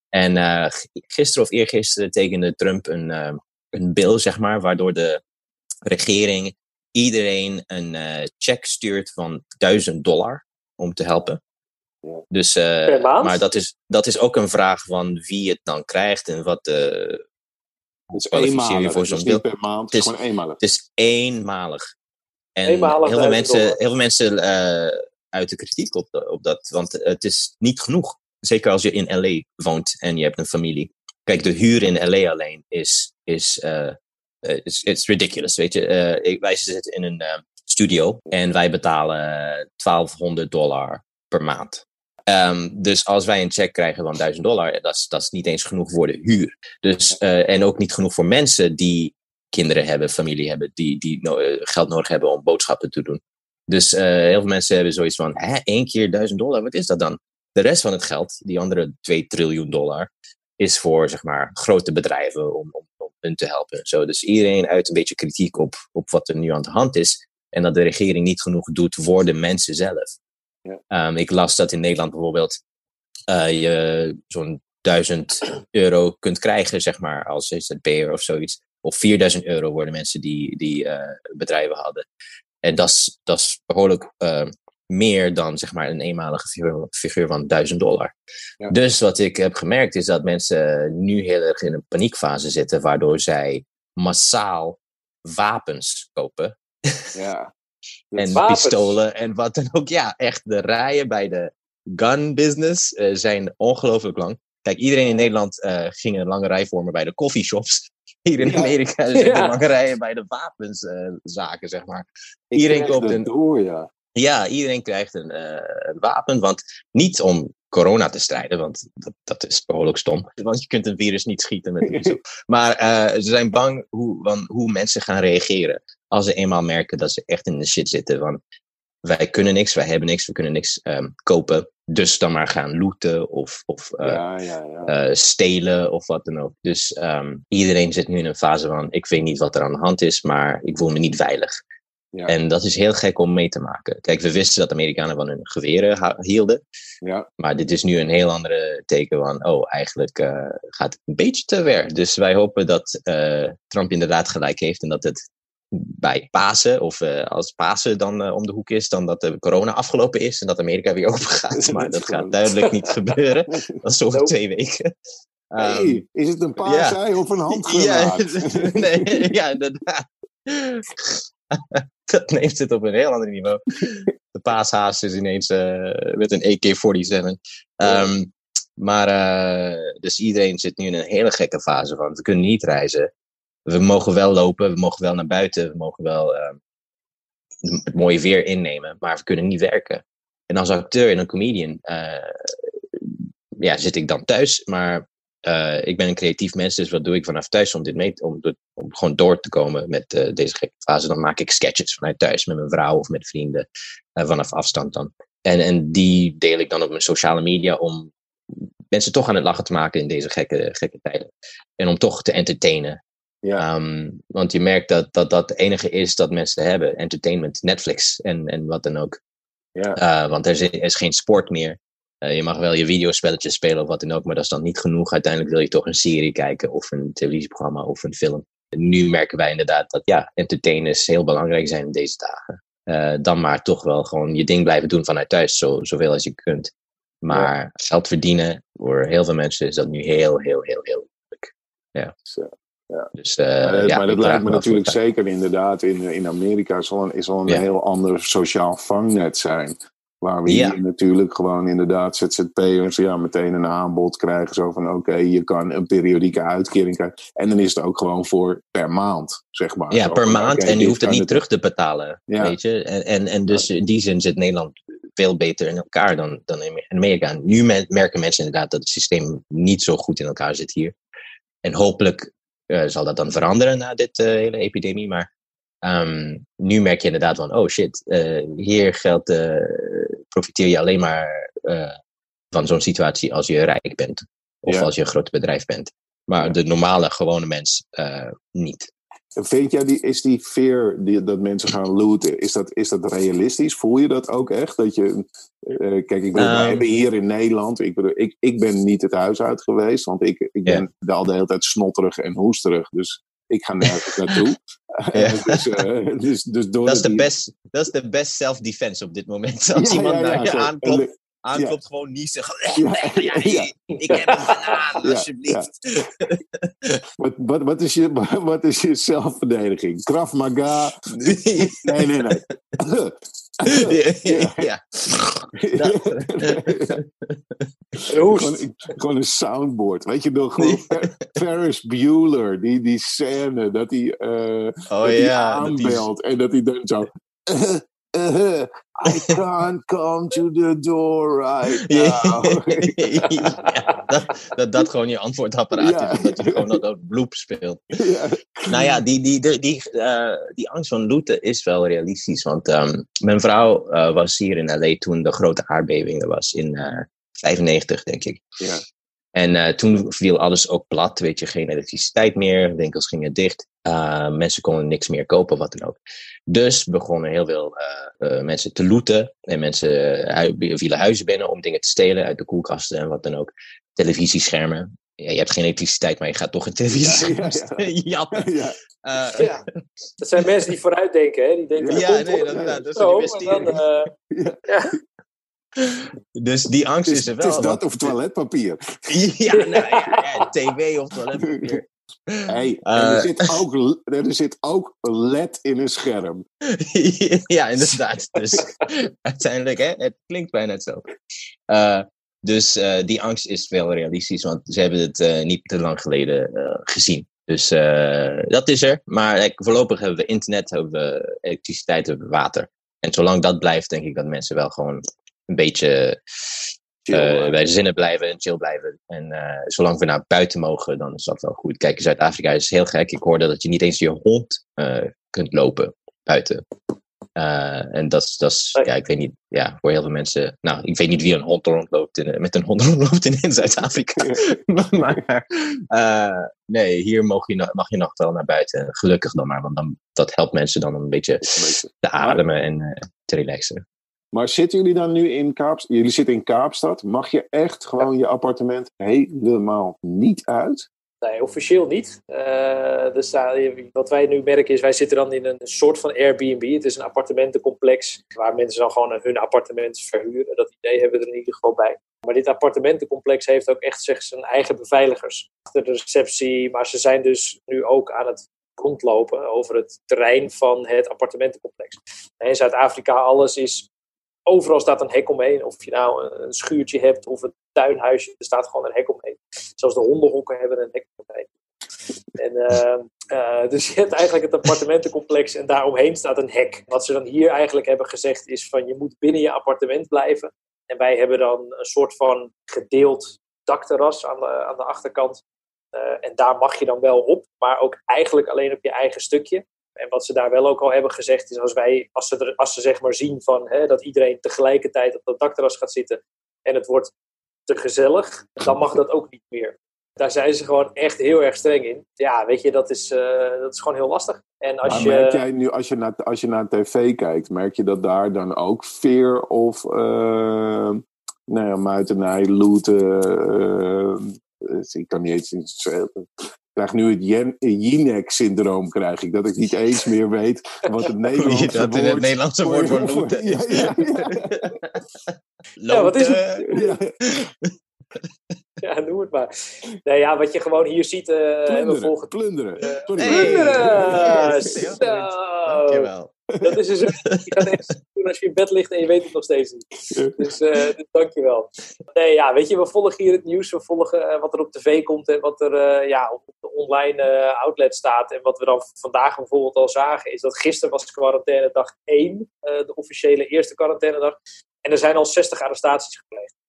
[SPEAKER 2] En gisteren of eergisteren tekende Trump een, een bill, zeg maar, waardoor de regering iedereen een check stuurt van 1000 dollar om te helpen.
[SPEAKER 1] Ja.
[SPEAKER 2] Dus, eh,
[SPEAKER 3] Per maand?
[SPEAKER 2] maar dat is, dat is ook een vraag van wie het dan krijgt en wat de.
[SPEAKER 1] het is
[SPEAKER 2] Kwalificeer je
[SPEAKER 1] eenmalig.
[SPEAKER 2] voor
[SPEAKER 1] Het is
[SPEAKER 2] zo'n
[SPEAKER 1] niet
[SPEAKER 2] bill.
[SPEAKER 1] per maand, het
[SPEAKER 2] Het
[SPEAKER 1] is gewoon eenmalig.
[SPEAKER 2] Het is eenmalig. En
[SPEAKER 3] Eenmalig
[SPEAKER 2] heel veel
[SPEAKER 3] 1000
[SPEAKER 2] mensen,
[SPEAKER 3] dollar.
[SPEAKER 2] heel veel mensen eh uit de kritiek op, de- op dat, want het is niet genoeg. Zeker als je in LA woont en je hebt een familie. Kijk, de huur in LA alleen is, is, eh, eh, is it's ridiculous. Weet je, Eh, wij zitten in een eh, studio en wij betalen 1200 dollar per maand. Ehm, dus als wij een check krijgen van 1000 dollar, dat is, dat is niet eens genoeg voor de huur. Dus, eh, en ook niet genoeg voor mensen die kinderen hebben, familie hebben, die, die no- eh, geld nodig hebben om boodschappen te doen. Dus eh, heel veel mensen hebben zoiets van, hè, één keer 1000 dollar, wat is dat dan? De rest van het geld, die andere 2 triljoen dollar, is voor zeg maar, grote bedrijven om, om, om hun te helpen. en Zo. Dus iedereen uit een beetje kritiek op, op wat er nu aan de hand is. En dat de regering niet genoeg doet voor de mensen zelf.
[SPEAKER 1] Ja.
[SPEAKER 2] Ehm, ik las dat in Nederland bijvoorbeeld eh, je zo'n 1000 euro kunt krijgen, zeg maar, als ZZP'er of zoiets. Of 4000 euro worden mensen die, die eh, bedrijven hadden. En dat is- dat is behoorlijk eh, meer dan zeg maar, een eenmalige figuur, figuur van 1000 dollar.
[SPEAKER 1] Ja.
[SPEAKER 2] Dus wat ik heb gemerkt is dat mensen nu heel erg in een paniekfase zitten, waardoor zij massaal wapens kopen.
[SPEAKER 1] Ja.
[SPEAKER 2] En
[SPEAKER 3] Wapens?
[SPEAKER 2] pistolen en wat dan ook. Ja, echt de rijen bij de gun business eh, zijn ongelooflijk lang. Kijk, iedereen in Nederland eh, ging een lange rij vormen bij de coffeeshops. Hier in
[SPEAKER 1] Ja.
[SPEAKER 2] Amerika zijn
[SPEAKER 3] Ja.
[SPEAKER 2] er lange rijen bij de wapenszaken, zeg maar.
[SPEAKER 1] Ik
[SPEAKER 2] Iedereen koopt een-
[SPEAKER 1] door, ja.
[SPEAKER 2] Ja, iedereen krijgt een, eh, een wapen. Want niet om corona te strijden, want dat, dat is behoorlijk stom. Want je kunt een virus niet schieten met een pistool. Maar eh, ze zijn bang hoe, van hoe mensen gaan reageren. Als ze eenmaal merken dat ze echt in de shit zitten. Van wij kunnen niks, wij hebben niks, we kunnen niks ehm, kopen. Dus dan maar gaan looten of, of eh,
[SPEAKER 1] ja, ja, ja.
[SPEAKER 2] eh, stelen of wat dan ook. Dus ehm, iedereen zit nu in een fase van: ik weet niet wat er aan de hand is, maar ik voel me niet veilig.
[SPEAKER 1] Ja.
[SPEAKER 2] En dat is heel gek om mee te maken. Kijk, we wisten dat Amerikanen van hun geweren hielden.
[SPEAKER 1] ja.
[SPEAKER 2] Maar dit is nu een heel andere teken van: oh, eigenlijk eh, gaat het een beetje te ver. Dus wij hopen dat Trump inderdaad gelijk heeft en dat het bij Pasen, of eh, als Pasen dan eh, om de hoek is, dan dat de corona afgelopen is en dat Amerika weer open gaat. Maar dat gaat duidelijk niet gebeuren. Dat is over
[SPEAKER 3] Nope.
[SPEAKER 2] twee weken.
[SPEAKER 1] Hey, is het een paasei of een
[SPEAKER 2] ja,
[SPEAKER 1] handgranaat?
[SPEAKER 2] nee, ja, inderdaad. dat neemt het op een heel ander niveau. De paashaas is ineens eh, met een AK-47. Ehm, maar, dus iedereen zit nu in een hele gekke fase van, we kunnen niet reizen. We mogen wel lopen, we mogen wel naar buiten, we mogen wel ehm, het mooie weer innemen, maar we kunnen niet werken. En als acteur en een comedian eh, ja, zit ik dan thuis, maar eh, ik ben een creatief mens, dus wat doe ik vanaf thuis om dit mee om, om gewoon door te komen met eh, deze gekke fase? Dan maak ik sketches vanuit thuis met mijn vrouw of met vrienden, vanaf afstand dan. En, en die deel ik dan op mijn sociale media om mensen toch aan het lachen te maken in deze gekke, gekke tijden. En om toch te entertainen.
[SPEAKER 1] Ja.
[SPEAKER 2] Ehm, want je merkt dat, dat dat het enige is dat mensen hebben. Entertainment, Netflix en, en wat dan ook.
[SPEAKER 1] Ja.
[SPEAKER 2] Eh, want er is, er is geen sport meer. Eh, je mag wel je videospelletjes spelen of wat dan ook, maar dat is dan niet genoeg. Uiteindelijk wil je toch een serie kijken of een televisieprogramma of een film. En nu merken wij inderdaad dat ja, entertainers heel belangrijk zijn in deze dagen. Eh, dan maar toch wel gewoon je ding blijven doen vanuit thuis, zo, zoveel als je kunt. Maar geld verdienen, voor heel veel mensen is dat nu heel, heel, heel, heel moeilijk. Ja.
[SPEAKER 1] Zo,
[SPEAKER 2] Dus, eh,
[SPEAKER 1] Ja, dat-
[SPEAKER 2] ja,
[SPEAKER 1] maar dat lijkt me natuurlijk zeker inderdaad in, in Amerika zal een, is al een
[SPEAKER 2] Ja.
[SPEAKER 1] heel ander sociaal vangnet zijn. Waar we hier natuurlijk gewoon inderdaad ZZP'ers ja, meteen een aanbod krijgen. Zo van oké, je kan een periodieke uitkering krijgen. En dan is het ook gewoon voor per maand, zeg maar.
[SPEAKER 2] Ja,
[SPEAKER 1] Zo
[SPEAKER 2] per maand en je hoeft het niet terug te betalen,
[SPEAKER 1] Ja.
[SPEAKER 2] weet je. En, en, en dus in die zin zit Nederland veel beter in elkaar dan, dan in Amerika. Nu me- merken mensen inderdaad dat het systeem niet zo goed in elkaar zit hier. En hopelijk eh, zal dat dan veranderen na dit eh, hele epidemie. Maar ehm, nu merk je inderdaad van, oh shit, eh, hier geldt, eh, profiteer je alleen maar van zo'n situatie als je rijk bent. Of
[SPEAKER 1] Ja.
[SPEAKER 2] als je een groot bedrijf bent. Maar
[SPEAKER 1] Ja.
[SPEAKER 2] de normale, gewone mens niet.
[SPEAKER 1] Vind jij, die, is die fear die, dat mensen gaan looten, is dat, is dat realistisch? Voel je dat ook echt? Dat je, eh, kijk, ik bedoel, wij
[SPEAKER 2] Ehm.
[SPEAKER 1] hebben hier in Nederland, ik, bedoel, ik, ik ben niet het huis uit geweest, want ik, ik ben al de hele tijd snotterig en hoesterig, dus ik ga nergens naartoe.
[SPEAKER 2] Ja.
[SPEAKER 1] dus, eh, dus, dus door
[SPEAKER 2] Dat is de
[SPEAKER 1] die-
[SPEAKER 2] best, dat is de best self-defense op dit moment. Als
[SPEAKER 1] Ja,
[SPEAKER 2] iemand
[SPEAKER 1] ja,
[SPEAKER 2] naar je
[SPEAKER 1] zo.
[SPEAKER 2] Aanklopt, aanklopt gewoon niet zeggen.
[SPEAKER 1] Ja,
[SPEAKER 2] Ja,
[SPEAKER 1] ja.
[SPEAKER 2] Ik heb een banaan,
[SPEAKER 1] Ja,
[SPEAKER 2] alsjeblieft.
[SPEAKER 1] Wat, wat, wat, is je, wat is je zelfverdediging? Krav Maga? Nee, nee, nee.
[SPEAKER 2] ja. ja.
[SPEAKER 1] Gewoon, gewoon een soundboard. Weet je nog? Gewoon Fer- Ferris Bueller. Die, die scène dat hij eh,
[SPEAKER 2] Oh
[SPEAKER 1] dat
[SPEAKER 2] ja. dat die-
[SPEAKER 1] aanbelt. En dat hij dan zo... eh, I can't come to the door right now.
[SPEAKER 2] Ja, dat, dat dat gewoon je antwoordapparaat
[SPEAKER 1] Ja.
[SPEAKER 2] is. Dat je gewoon dat, dat bloep speelt.
[SPEAKER 1] ja.
[SPEAKER 2] Nou ja, die, die, die, die, eh, die angst van looten is wel realistisch. Want ehm, mijn vrouw eh, was hier in LA toen de grote aardbeving er was. In eh 95, denk ik.
[SPEAKER 1] Ja.
[SPEAKER 2] En eh, toen viel alles ook plat. Weet je, geen elektriciteit meer. Winkels gingen dicht. Eh, mensen konden niks meer kopen, wat dan ook. Dus begonnen heel veel eh, eh, mensen te looten. En mensen hui- vielen huizen binnen om dingen te stelen uit de koelkasten en wat dan ook. Televisieschermen. Ja, je hebt geen elektriciteit, maar je gaat toch een televisiescherm
[SPEAKER 1] Ja, ja, ja.
[SPEAKER 2] Eh,
[SPEAKER 3] Ja. Dat zijn mensen die vooruit denken, hè? Die denken,
[SPEAKER 1] Ja,
[SPEAKER 3] komt
[SPEAKER 2] nee, dat, dat, dat is een investering. Dus die angst
[SPEAKER 1] Het
[SPEAKER 2] is
[SPEAKER 1] is,
[SPEAKER 2] er
[SPEAKER 1] het
[SPEAKER 2] wel.
[SPEAKER 1] is dat
[SPEAKER 2] want-
[SPEAKER 1] of toiletpapier.
[SPEAKER 2] Ja, nou, ja, ja, tv of toiletpapier.
[SPEAKER 1] Hey, en er,
[SPEAKER 2] Eh.
[SPEAKER 1] zit ook, er zit ook LED in een scherm.
[SPEAKER 2] ja, inderdaad. Dus uiteindelijk, hè, het klinkt bijna hetzelfde. Eh, dus eh, die angst is wel realistisch, want ze hebben het eh, niet te lang geleden eh, gezien. Dus eh, dat is er. Maar eh, voorlopig hebben we internet, hebben we elektriciteit, hebben we water. En zolang dat blijft, denk ik dat mensen wel gewoon een beetje Eh, de zinnen blijven en chill blijven. En eh, zolang we naar buiten mogen, dan is dat wel goed. Kijk, in Zuid-Afrika is heel gek. Ik hoorde dat je niet eens je hond eh, kunt lopen buiten. En dat is, ja, ik weet niet, ja, voor heel veel mensen, nou, ik weet niet wie een hond rondloopt in, met een hond rondloopt in, in Zuid-Afrika. maar nee, hier mag je, nog- mag je nog wel naar buiten. Gelukkig dan maar, want dan, dat helpt mensen dan een beetje te ademen en te relaxen.
[SPEAKER 1] Maar zitten jullie dan nu in Kaapstad? Jullie zitten in Kaapstad. Mag je echt gewoon je appartement helemaal niet uit?
[SPEAKER 3] Nee, officieel niet. Eh, er staat, wat wij nu merken is, wij zitten dan in een soort van Airbnb. Het is een appartementencomplex waar mensen dan gewoon hun appartement verhuren. Dat idee hebben we er in ieder geval bij. Maar dit appartementencomplex heeft ook echt zeg, zijn eigen beveiligers achter de receptie. Maar ze zijn dus nu ook aan het rondlopen over het terrein van het appartementencomplex. En in Zuid-Afrika alles is overal staat een hek omheen. Of je nou een- schuurtje hebt of een tuinhuisje, er staat gewoon een hek omheen. Zelfs de hondenhokken hebben een hek omheen. En, eh, eh, dus je hebt eigenlijk het appartementencomplex en daaromheen staat een hek. Wat ze dan hier eigenlijk hebben gezegd is van je moet binnen je appartement blijven. En wij hebben dan een soort van gedeeld dakterras aan de, aan de achterkant. Eh, en daar mag je dan wel op, maar ook eigenlijk alleen op je eigen stukje. En wat ze daar wel ook al hebben gezegd is als wij, als ze, er, als ze zeg maar zien van, hè, dat iedereen tegelijkertijd op dat dakterras gaat zitten en het wordt te gezellig, dan mag dat ook niet meer. Daar zijn ze gewoon echt heel erg streng in. Ja, weet je, dat is, eh, dat is gewoon heel lastig. En als
[SPEAKER 1] maar
[SPEAKER 3] je,
[SPEAKER 1] merk jij nu, als je, naar, als je naar tv kijkt, merk je dat daar dan ook fear of uh, nou ja, muitenij, looten, uh, ik kan niet eens krijg nu het Jinek-syndroom, krijg ik. Dat ik niet eens meer weet wat het Nederlandse
[SPEAKER 2] dat
[SPEAKER 1] woord...
[SPEAKER 2] het Nederlandse woord loten
[SPEAKER 1] ja, ja, ja.
[SPEAKER 3] ja, wat is het? Ja. noem het maar. Nee, ja, wat je gewoon hier ziet... Uh,
[SPEAKER 1] plunderen,
[SPEAKER 3] volgen...
[SPEAKER 1] plunderen.
[SPEAKER 3] Uh,
[SPEAKER 1] Sorry.
[SPEAKER 3] Plunderen!
[SPEAKER 2] Yes,
[SPEAKER 3] Zo!
[SPEAKER 2] Dankjewel.
[SPEAKER 3] Dat is dus, je gaat eens doen als je in bed ligt en je weet het nog steeds niet. Dus, uh, dus dankjewel. Nee, ja, weet je, we volgen hier het nieuws. We volgen uh, wat er op tv komt en wat er uh, ja, op de online uh, outlet staat. En wat we dan vandaag bijvoorbeeld al zagen, is dat gisteren was quarantaine dag 1, de officiële eerste quarantainedag. En er zijn al 60 arrestaties gepleegd.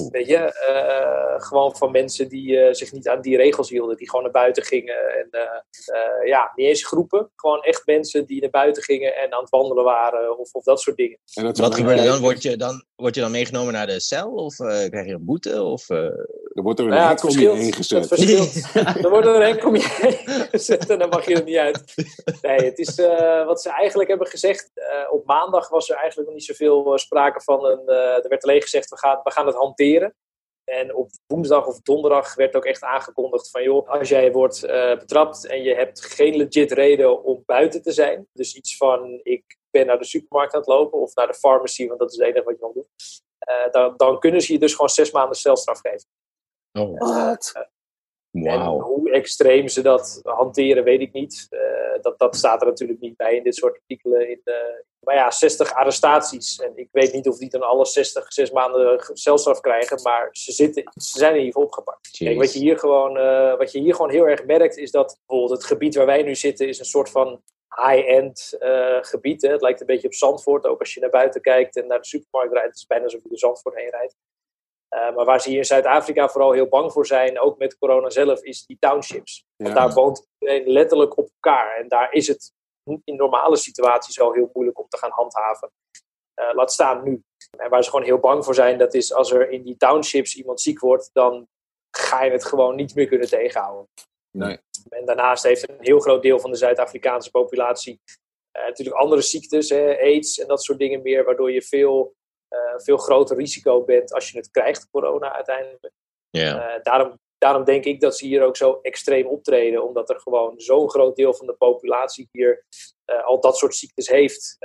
[SPEAKER 2] Oh.
[SPEAKER 3] Weet je, uh, gewoon van mensen die uh, zich niet aan die regels hielden, die gewoon naar buiten gingen. En uh, ja, niet eens groepen, gewoon echt mensen die naar buiten gingen en aan het wandelen waren of, of dat soort dingen.
[SPEAKER 2] En dat Wat gebeurt er dan? Word je dan? word je dan meegenomen naar de cel of krijg je een boete? Of,
[SPEAKER 1] er wordt er een ja, hek om je heen gezet.
[SPEAKER 3] Er wordt er een hek om je heen gezet en dan mag je er niet uit. Nee, het is wat ze eigenlijk hebben gezegd. op maandag was er eigenlijk nog niet zoveel sprake van. Een, er werd alleen gezegd, we gaan, we gaan het hanteren. En op woensdag of donderdag werd ook echt aangekondigd van joh, als jij wordt uh, betrapt en je hebt geen legit reden om buiten te zijn, dus iets van ik ben naar de supermarkt aan het lopen of naar de pharmacy, want dat is het enige wat je dan doet, uh, dan, dan, kunnen ze je dus gewoon zes maanden celstraf geven.
[SPEAKER 2] Oh.
[SPEAKER 1] Wat?
[SPEAKER 2] Wow.
[SPEAKER 3] En hoe extreem ze dat hanteren, weet ik niet. Uh, dat, dat staat er natuurlijk niet bij in dit soort artikelen. In de, maar ja, 60 arrestaties. En ik weet niet of die dan alle 60, zes maanden celstraf krijgen. Maar ze, zitten, ze zijn in ieder geval opgepakt. Kijk, wat, je hier gewoon, uh, wat je hier gewoon heel erg merkt, is dat bijvoorbeeld het gebied waar wij nu zitten, is een soort van high-end uh, gebied. Hè. Het lijkt een beetje op Zandvoort. Ook als je naar buiten kijkt en naar de supermarkt rijdt, het is bijna alsof je de Zandvoort heen rijdt. Uh, maar waar ze hier in Zuid-Afrika vooral heel bang voor zijn, ook met corona zelf, is die townships. Ja. Want daar woont iedereen letterlijk op elkaar. En daar is het in normale situaties al heel moeilijk om te gaan handhaven. Uh, laat staan nu. En waar ze gewoon heel bang voor zijn, dat is als er in die townships iemand ziek wordt, dan ga je het gewoon niet meer kunnen tegenhouden.
[SPEAKER 1] Nee.
[SPEAKER 3] En daarnaast heeft een heel groot deel van de Zuid-Afrikaanse populatie uh, natuurlijk andere ziektes, hè, aids en dat soort dingen meer, waardoor je veel veel groter risico bent als je het krijgt, corona uiteindelijk.
[SPEAKER 2] Yeah.
[SPEAKER 3] Uh, daarom, daarom denk ik dat ze hier ook zo extreem optreden, omdat er gewoon zo'n groot deel van de populatie hier uh, al dat soort ziektes heeft,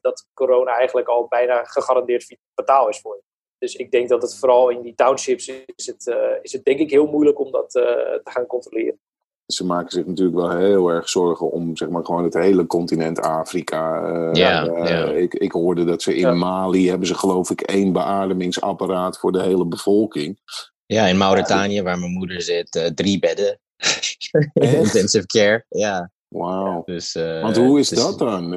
[SPEAKER 3] dat corona eigenlijk al bijna gegarandeerd fataal is voor je. Dus ik denk dat het vooral in die townships is het, is het denk ik heel moeilijk om dat te gaan controleren.
[SPEAKER 1] Ze maken zich natuurlijk wel heel erg zorgen om zeg maar gewoon het hele continent Afrika. Uh,
[SPEAKER 2] ja, ja.
[SPEAKER 1] Ik, ik hoorde dat ze in
[SPEAKER 3] Ja.
[SPEAKER 1] Mali hebben ze geloof ik één beademingsapparaat voor de hele bevolking.
[SPEAKER 2] Ja, in Mauritanië, waar mijn moeder zit, eh, drie bedden. Intensive care, ja.
[SPEAKER 1] Wauw.
[SPEAKER 2] Dus, eh,
[SPEAKER 1] Want hoe is dat dan?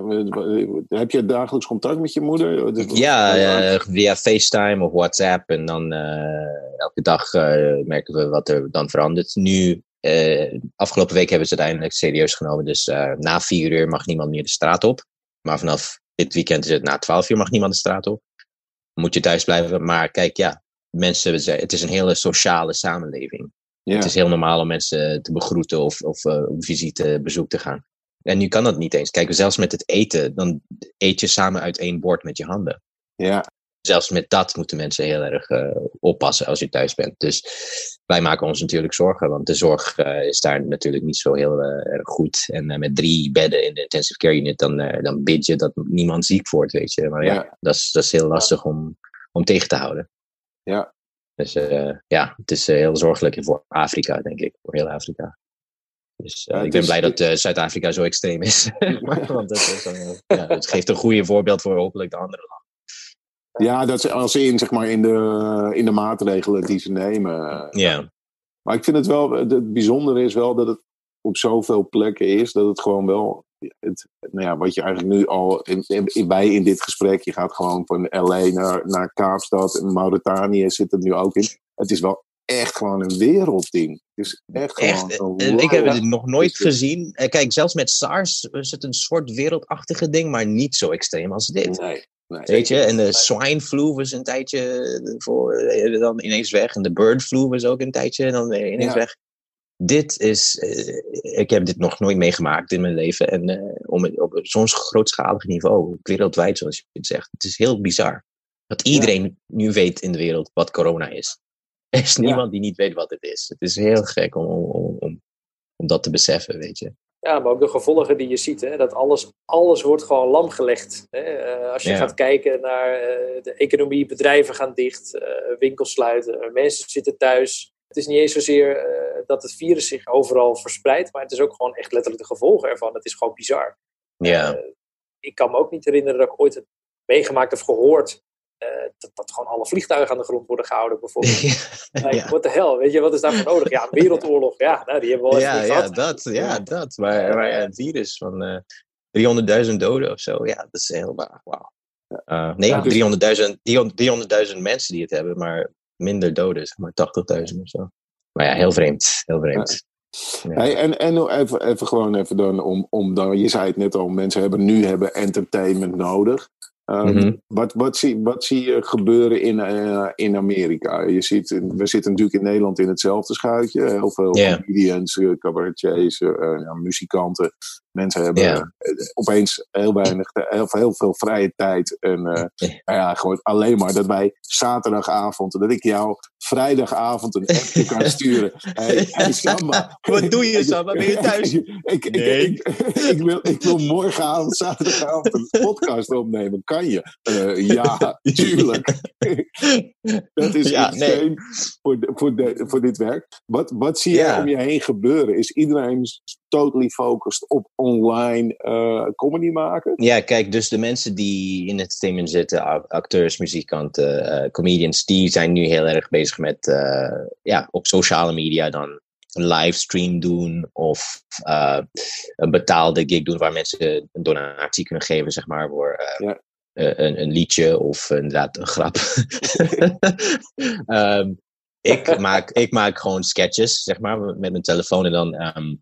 [SPEAKER 1] Heb je dagelijks contact met je moeder?
[SPEAKER 2] Ja, eh, via FaceTime of WhatsApp. En dan eh, elke dag eh, merken we wat er dan verandert. Nu, eh, afgelopen week hebben ze het eindelijk serieus genomen. Dus eh, na vier uur mag niemand meer de straat op. Maar vanaf dit weekend is het na twaalf uur mag niemand de straat op. Moet je thuis blijven. Maar kijk, ja, mensen, het is een hele sociale samenleving.
[SPEAKER 1] ja.
[SPEAKER 2] Het is heel normaal om mensen te begroeten of, of eh, op visite, bezoek te gaan. En nu kan dat niet eens. Kijk, zelfs met het eten, dan eet je samen uit één bord met je handen
[SPEAKER 1] ja.
[SPEAKER 2] zelfs met dat moeten mensen heel erg oppassen als je thuis bent. Dus wij maken ons natuurlijk zorgen, want de zorg eh, is daar natuurlijk niet zo heel eh, erg goed. En eh, met drie bedden in de intensive care unit, dan, dan bid je dat niemand ziek wordt, weet je. Maar ja,
[SPEAKER 1] Ja.
[SPEAKER 2] Dat, is, dat is heel lastig om, om tegen te houden.
[SPEAKER 1] Ja.
[SPEAKER 2] Dus ja, het is heel zorgelijk voor Afrika, denk ik. Voor heel Afrika. Dus
[SPEAKER 1] Ja,
[SPEAKER 2] ik ben
[SPEAKER 1] is-
[SPEAKER 2] blij dat Zuid-Afrika zo extreem is. Want dat is, ja, het geeft een goede voorbeeld voor hopelijk de andere landen.
[SPEAKER 1] Ja, dat ze als in, zeg maar, in de, in de maatregelen die ze nemen.
[SPEAKER 2] Ja.
[SPEAKER 1] Maar ik vind het wel, het bijzondere is wel dat het op zoveel plekken is, dat het gewoon wel, het, nou ja, wat je eigenlijk nu al, in, in, bij in dit gesprek, je gaat gewoon van LA naar, naar Kaapstad en Mauritanië zit het nu ook in. Het is wel echt gewoon een wereldding. Het is echt gewoon een
[SPEAKER 2] eh, ik heb het nog nooit
[SPEAKER 1] Is
[SPEAKER 2] gezien. Eh, Kijk, zelfs met SARS is het een soort wereldachtige ding, maar niet zo extreem als dit.
[SPEAKER 1] Nee, nee.
[SPEAKER 2] Weet je, en de swine flu was een tijdje voor, eh, dan ineens weg. En de bird flu was ook een tijdje dan ineens
[SPEAKER 1] Ja.
[SPEAKER 2] weg. Dit is, eh, ik heb dit nog nooit meegemaakt in mijn leven. En eh, om op zo'n grootschalig niveau, wereldwijd zoals je het zegt. Het is heel bizar. Dat iedereen nu weet in de wereld wat corona is. Er is niemand die niet weet wat het is. Het is heel gek om, om, om, om dat te beseffen, weet je.
[SPEAKER 3] Ja, maar ook de gevolgen die je ziet. Hè, dat alles, alles wordt gewoon lam gelegd. Hè. Eh, als je
[SPEAKER 2] Ja.
[SPEAKER 3] gaat kijken naar eh, de economie, bedrijven gaan dicht, eh, winkels sluiten, mensen zitten thuis. Het is niet eens zozeer dat het virus zich overal verspreidt, maar het is ook gewoon echt letterlijk de gevolgen ervan. Het is gewoon bizar.
[SPEAKER 2] Ja,
[SPEAKER 3] ik kan me ook niet herinneren dat ik ooit heb meegemaakt of gehoord eh, dat, dat gewoon alle vliegtuigen aan de grond worden gehouden, bijvoorbeeld. Like. What the hell? Weet je, wat is daarvoor nodig? Ja, een wereldoorlog. Ja, nou, die hebben we al
[SPEAKER 2] ja, ja,
[SPEAKER 3] gehad.
[SPEAKER 2] dat, ja, dat. Maar, maar ja, een virus van eh 300.000 doden of zo, ja, dat is heel wa- wauw. Eh, nee,
[SPEAKER 1] Ja, dus-
[SPEAKER 2] 300.000 300 300.000 mensen die het hebben, maar minder doden, zeg maar 80.000 of zo. Maar ja, heel vreemd, heel vreemd. Ja.
[SPEAKER 1] Hey, en en nog even, even gewoon even dan om, om dan, je zei het net al, mensen hebben nu hebben entertainment nodig. Ehm,
[SPEAKER 2] Mhm.
[SPEAKER 1] wat, wat, zie, wat zie je gebeuren in, eh, in Amerika? Je ziet, we zitten natuurlijk in Nederland in hetzelfde schuitje. Heel veel
[SPEAKER 2] Ja.
[SPEAKER 1] comedians, eh, cabaretiers, eh, eh, ja, muzikanten. Mensen hebben
[SPEAKER 2] Ja.
[SPEAKER 1] eh, opeens heel weinig, heel, heel veel vrije tijd. En eh,
[SPEAKER 2] Ja.
[SPEAKER 1] nou ja, gewoon alleen maar dat wij zaterdagavond, dat ik jou vrijdagavond een appje kan sturen. Hey, hey Samba.
[SPEAKER 2] Wat doe je, Samba? Ben je thuis?
[SPEAKER 1] ik, ik,
[SPEAKER 2] Nee.
[SPEAKER 1] ik, ik, wil, ik wil morgenavond, zaterdagavond een podcast opnemen. Kan je? Eh, ja, tuurlijk. Dat is
[SPEAKER 2] Ja,
[SPEAKER 1] insane voor, de- voor, de, voor dit werk. Wat, wat zie jij
[SPEAKER 2] Ja.
[SPEAKER 1] om je heen gebeuren? Is iedereen totally focused op online eh, comedy maken?
[SPEAKER 2] Ja, kijk, dus de mensen die in het entertainment zitten, acteurs, muzikanten, eh, comedians, die zijn nu heel erg bezig met, eh, ja, op sociale media dan een livestream doen of een betaalde gig doen waar mensen een donatie kunnen geven, zeg maar, voor
[SPEAKER 1] Ja.
[SPEAKER 2] een, een liedje of inderdaad een grap. Ehm, ik, maak, ik maak gewoon sketches, zeg maar, met mijn telefoon en dan ehm,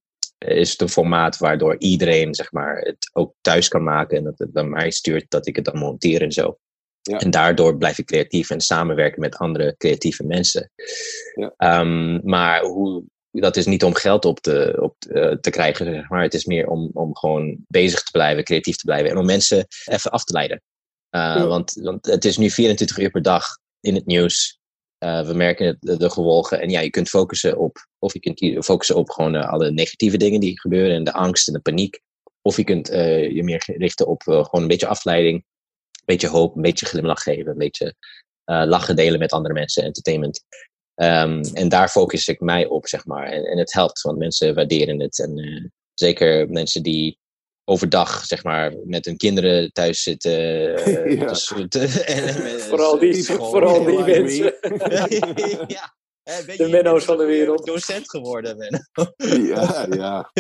[SPEAKER 2] is het een formaat waardoor iedereen zeg maar, het ook thuis kan maken en dat het naar mij stuurt dat ik het dan monteer en zo.
[SPEAKER 1] Ja.
[SPEAKER 2] En daardoor blijf ik creatief en samenwerken met andere creatieve mensen.
[SPEAKER 1] Ja.
[SPEAKER 2] Ehm, maar hoe, dat is niet om geld op te, op te, eh, te krijgen, zeg maar. Het is meer om, om gewoon bezig te blijven, creatief te blijven en om mensen even af te leiden. Uh,
[SPEAKER 1] Ja.
[SPEAKER 2] want, want het is nu 24 uur per dag in het nieuws. Uh, we merken de, gevolgen. En ja, je kunt focussen op, of je kunt focussen op gewoon uh, alle negatieve dingen die gebeuren en de angst en de paniek. Of je kunt uh, je meer richten op gewoon een beetje afleiding, een beetje hoop, een beetje glimlach geven, een beetje lachen delen met andere mensen, entertainment. Ehm, en daar focus ik mij op, zeg maar. En, en het helpt, want mensen waarderen het. En zeker mensen die overdag, zeg maar, met hun kinderen thuis zitten. Ja. te,
[SPEAKER 3] en, vooral die, vooral die mensen.
[SPEAKER 2] ja.
[SPEAKER 3] de Menno's van de wereld.
[SPEAKER 2] Docent geworden, Menno.
[SPEAKER 1] ja, ja.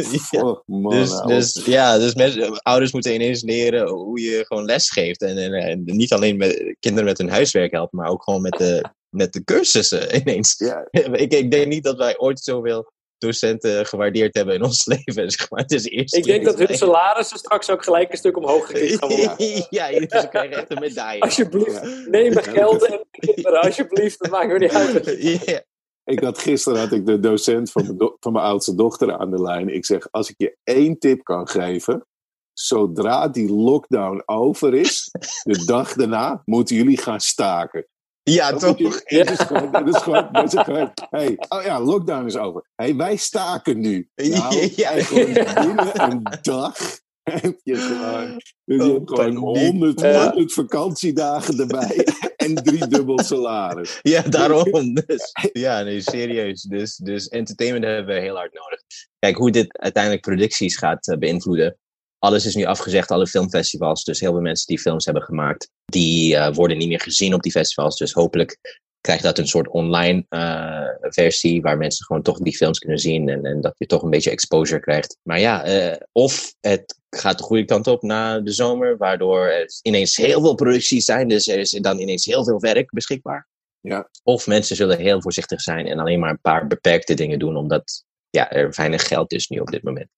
[SPEAKER 1] Man,
[SPEAKER 2] dus, dus, ja, dus mensen, ouders moeten ineens leren hoe je gewoon les geeft. En, en, en, niet alleen met kinderen met hun huiswerk helpen, maar ook gewoon met de, met de cursussen ineens.
[SPEAKER 1] Ja.
[SPEAKER 2] ik, ik denk niet dat wij ooit zoveel docenten gewaardeerd hebben in ons leven. Zeg maar. het is eerst
[SPEAKER 3] ik denk dat hun salarissen straks ook gelijk een stuk omhoog gekikt gaan worden.
[SPEAKER 2] ja, ja ze krijgen echt een medaille.
[SPEAKER 3] Alsjeblieft, neem mijn geld en kinderen, alsjeblieft. Dat maakt me niet uit.
[SPEAKER 2] Ja.
[SPEAKER 1] Ik had, gisteren had ik de docent van mijn, do- van mijn oudste dochter aan de lijn. Ik zeg, als ik je één tip kan geven. Zodra die lockdown over is, de dag daarna, moeten jullie gaan staken.
[SPEAKER 2] Ja,
[SPEAKER 1] Dat
[SPEAKER 2] toch?
[SPEAKER 1] je- Het is gewoon, het is gewoon, het is gewoon hey, oh ja, lockdown is over. Hey, wij staken nu. Nou,
[SPEAKER 2] Ja.
[SPEAKER 1] binnen een dag heb je gewoon, dus je hebt gewoon
[SPEAKER 2] paniek.
[SPEAKER 1] 100,
[SPEAKER 3] Ja.
[SPEAKER 1] 100 vakantiedagen erbij en drie dubbel salaris.
[SPEAKER 2] Ja, daarom. Dus, ja, nee, serieus. Dus, dus entertainment hebben we heel hard nodig. Kijk, hoe dit uiteindelijk producties gaat eh, beïnvloeden. Alles is nu afgezegd, alle filmfestivals. Dus heel veel mensen die films hebben gemaakt, die eh, worden niet meer gezien op die festivals. Dus hopelijk krijgt dat een soort online eh, versie, waar mensen gewoon toch die films kunnen zien en, en dat je toch een beetje exposure krijgt. Maar ja, eh, of het gaat de goede kant op na de zomer, waardoor er ineens heel veel producties zijn, dus er is dan ineens heel veel werk beschikbaar.
[SPEAKER 1] Ja.
[SPEAKER 2] Of mensen zullen heel voorzichtig zijn en alleen maar een paar beperkte dingen doen, omdat ja, er weinig geld is nu op dit moment.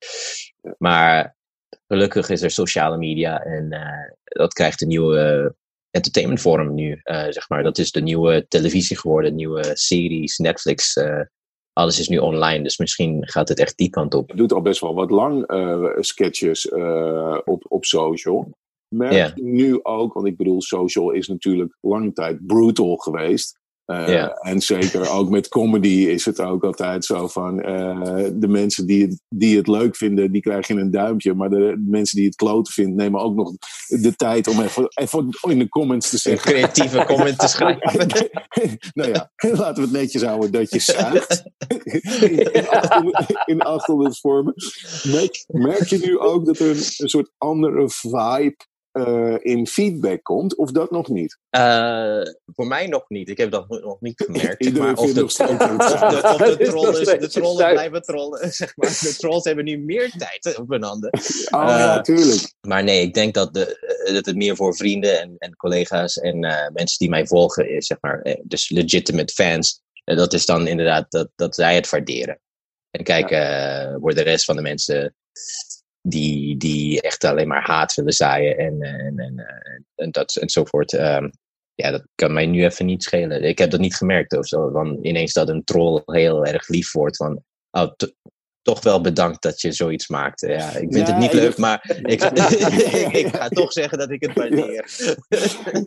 [SPEAKER 2] Maar gelukkig is er sociale media en eh, dat krijgt een nieuwe entertainment vorm nu, eh, zeg maar. Dat is de nieuwe televisie geworden, nieuwe series, Netflix. eh, alles is nu online, dus misschien gaat het echt die kant op.
[SPEAKER 1] Je doet al best wel wat lang sketches op, op social. Merk nu ook, want ik bedoel, social is natuurlijk lange tijd brutal geweest. Eh. En zeker ook met comedy is het ook altijd zo van eh, de mensen die het, die het leuk vinden, die krijgen een duimpje. Maar de mensen die het kloten vinden, nemen ook nog de tijd om even, even in de comments te
[SPEAKER 2] Een
[SPEAKER 1] zeggen.
[SPEAKER 2] creatieve comment te schrijven.
[SPEAKER 1] nou ja, laten we het netjes houden dat je zuigt. in, 800, in 800 vormen. Merk, merk je nu ook dat er een, een soort andere vibe eh, in feedback komt? Of dat nog niet?
[SPEAKER 2] Eh, voor mij nog niet. Ik heb dat nog niet gemerkt.
[SPEAKER 1] Iedereen
[SPEAKER 2] maar, of, de,
[SPEAKER 1] nog
[SPEAKER 2] of, of de, trollen, de trollen blijven trollen. Zeg maar. De trolls hebben nu meer tijd op hun handen.
[SPEAKER 1] Oh ja,
[SPEAKER 2] Eh,
[SPEAKER 1] tuurlijk.
[SPEAKER 2] Maar nee, ik denk dat, de, dat het meer voor vrienden en, en collega's en mensen die mij volgen is, zeg maar, dus legitimate fans. Dat is dan inderdaad dat, dat zij het waarderen. En kijk, eh, voor de rest van de mensen die, die echt alleen maar haat willen zaaien en, en, en, eh, en, dat, enzovoort. ehm, ja, dat kan mij nu even niet schelen. Ik heb dat niet gemerkt of zo. Van ineens dat een troll heel erg lief wordt. Van, oh, toch wel bedankt dat je zoiets maakt. Ja, ik vind het niet leuk,
[SPEAKER 1] dacht-
[SPEAKER 2] maar ik, ik, ga toch zeggen dat ik het waardeer.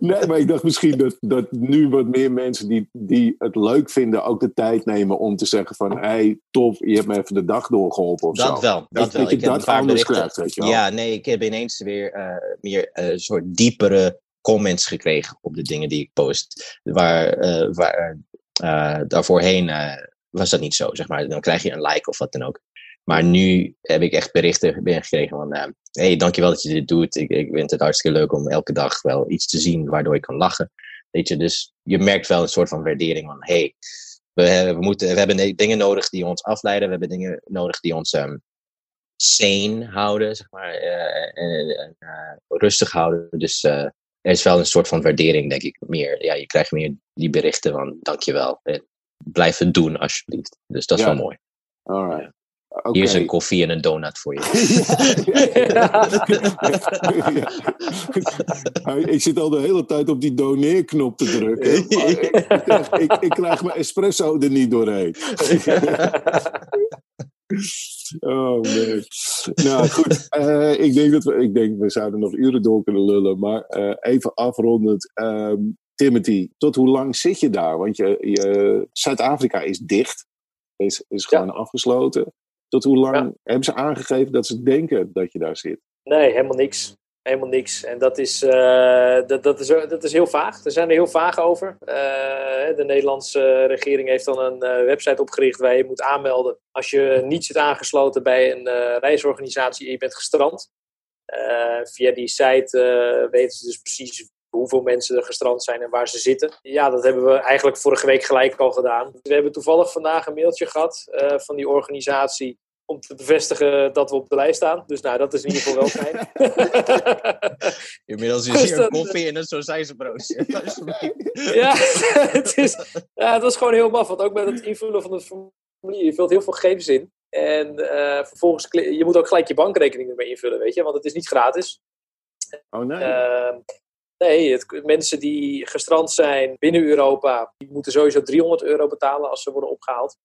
[SPEAKER 1] Nee, maar ik dacht misschien dat, dat nu wat meer mensen die, die het leuk vinden ook de tijd nemen om te zeggen van hey, tof, je hebt me even de dag doorgeholpen of
[SPEAKER 2] Dat
[SPEAKER 1] zo.
[SPEAKER 2] wel, dat
[SPEAKER 1] dat
[SPEAKER 2] wel.
[SPEAKER 1] je
[SPEAKER 2] Ik heb
[SPEAKER 1] dat anders
[SPEAKER 2] berichten.
[SPEAKER 1] krijgt, weet je wel.
[SPEAKER 2] Ja, nee, ik heb ineens weer eh, meer eh, een soort diepere comments gekregen op de dingen die ik post. Waar, eh waar eh, daarvoorheen eh, was dat niet zo, zeg maar. Dan krijg je een like of wat dan ook. Maar nu heb ik echt berichten binnengekregen van... eh hey, dankjewel dat je dit doet. Ik, ik vind het hartstikke leuk om elke dag wel iets te zien waardoor ik kan lachen. Weet je, dus je merkt wel een soort van waardering van... hey, we, hebben- we, moeten, we hebben dingen nodig die ons afleiden. We hebben dingen nodig die ons ehm, sane houden, zeg maar. eh, en en, eh, rustig houden. Dus eh, er is wel een soort van waardering, denk ik. Meer, ja, je krijgt meer die berichten van dankjewel. En blijf het doen, alsjeblieft. Dus dat is
[SPEAKER 1] Ja.
[SPEAKER 2] wel mooi.
[SPEAKER 1] Alright.
[SPEAKER 2] Hier is een koffie en een donut voor je.
[SPEAKER 1] Ja. ik zit al de hele tijd op die doneerknop te drukken. Ik, ik krijg mijn espresso er niet doorheen. Oh nee. Nou goed, eh, ik, denk dat we, ik denk we zouden nog uren door kunnen lullen. Maar eh, even afrondend. ehm, Timothy, tot hoe lang zit je daar? Want je, je, Zuid-Afrika is dicht. Is, is gewoon afgesloten. Tot hoe lang
[SPEAKER 3] Ja.
[SPEAKER 1] hebben ze aangegeven dat ze denken dat je daar zit?
[SPEAKER 3] Nee, helemaal niks. helemaal niks. En dat is, uh, dat, dat, is, dat is heel vaag. Er zijn er heel vaag over. Uh, de Nederlandse regering heeft dan een uh, website opgericht waar je moet aanmelden als je niet zit aangesloten bij een reisorganisatie en je bent gestrand. via die site weten ze dus precies hoeveel mensen er gestrand zijn en waar ze zitten. Ja, dat hebben we eigenlijk vorige week gelijk al gedaan. We hebben toevallig vandaag een mailtje gehad van die organisatie om te bevestigen dat we op de lijst staan. Dus nou, dat is in ieder geval wel fijn.
[SPEAKER 2] Inmiddels is hier een koffie en een sausijzenbroodje.
[SPEAKER 3] ja, het is, ja, het was gewoon heel maf. Want ook met het invullen van het formulier, je vult heel veel gegevens in. En uh, vervolgens, je moet ook gelijk je bankrekening ermee invullen, weet je. Want het is niet gratis.
[SPEAKER 1] Oh nee.
[SPEAKER 3] Uh, nee, het, mensen die gestrand zijn binnen Europa, die moeten sowieso 300 euro betalen als ze worden opgehaald.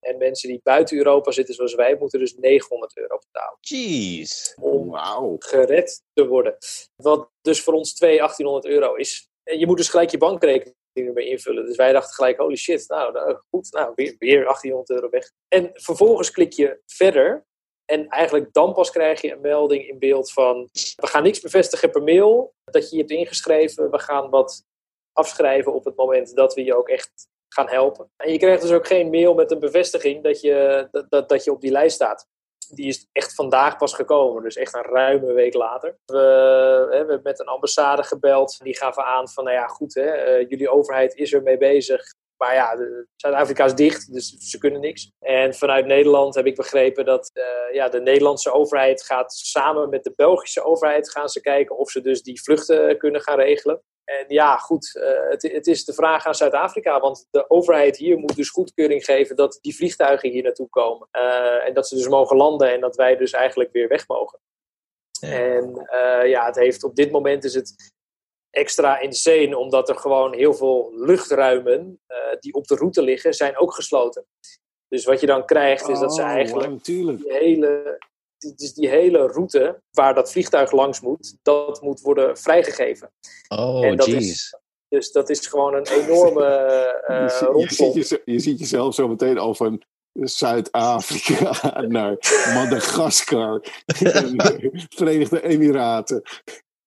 [SPEAKER 3] En mensen die buiten Europa zitten, zoals wij, moeten dus 900 euro betalen.
[SPEAKER 2] Jeez.
[SPEAKER 3] Om gered te worden. Wat dus voor ons 2 1800 euro is. En je moet dus gelijk je bankrekening ermee invullen. Dus wij dachten gelijk, holy shit, nou, nou goed, nou, weer, weer 1800 euro weg. En vervolgens klik je verder. En eigenlijk dan pas krijg je een melding in beeld van... we gaan niks bevestigen per mail dat je je hebt ingeschreven. We gaan wat afschrijven op het moment dat we je ook echt gaan helpen. En je krijgt dus ook geen mail met een bevestiging dat je, dat, dat, dat je op die lijst staat. Die is echt vandaag pas gekomen, dus echt een ruime week later. We, we hebben met een ambassade gebeld. Die gaven aan van, nou ja, goed, hè, uh, jullie overheid is ermee bezig. Maar ja, Zuid-Afrika is dicht, dus ze kunnen niks. En vanuit Nederland heb ik begrepen dat uh, ja, de Nederlandse overheid gaat samen met de Belgische overheid gaan ze kijken of ze dus die vluchten kunnen gaan regelen. En ja, goed, uh, het, het, is de vraag aan Zuid-Afrika, want de overheid hier moet dus goedkeuring geven dat die vliegtuigen hier naartoe komen. Uh, en dat ze dus mogen landen en dat wij dus eigenlijk weer weg mogen. Ja. En uh, ja, het heeft op dit moment is het extra insane, omdat er gewoon heel veel luchtruimen die op de route liggen, zijn ook gesloten. Dus wat je dan krijgt, is dat ze eigenlijk
[SPEAKER 1] oh,
[SPEAKER 3] die hele, dus die hele route waar dat vliegtuig langs moet, dat moet worden vrijgegeven.
[SPEAKER 2] Oh, en dat is,
[SPEAKER 3] dus dat is gewoon een enorme uh,
[SPEAKER 1] je, je, ziet je, je ziet jezelf zo meteen al van Zuid-Afrika naar Madagaskar, Verenigde Emiraten.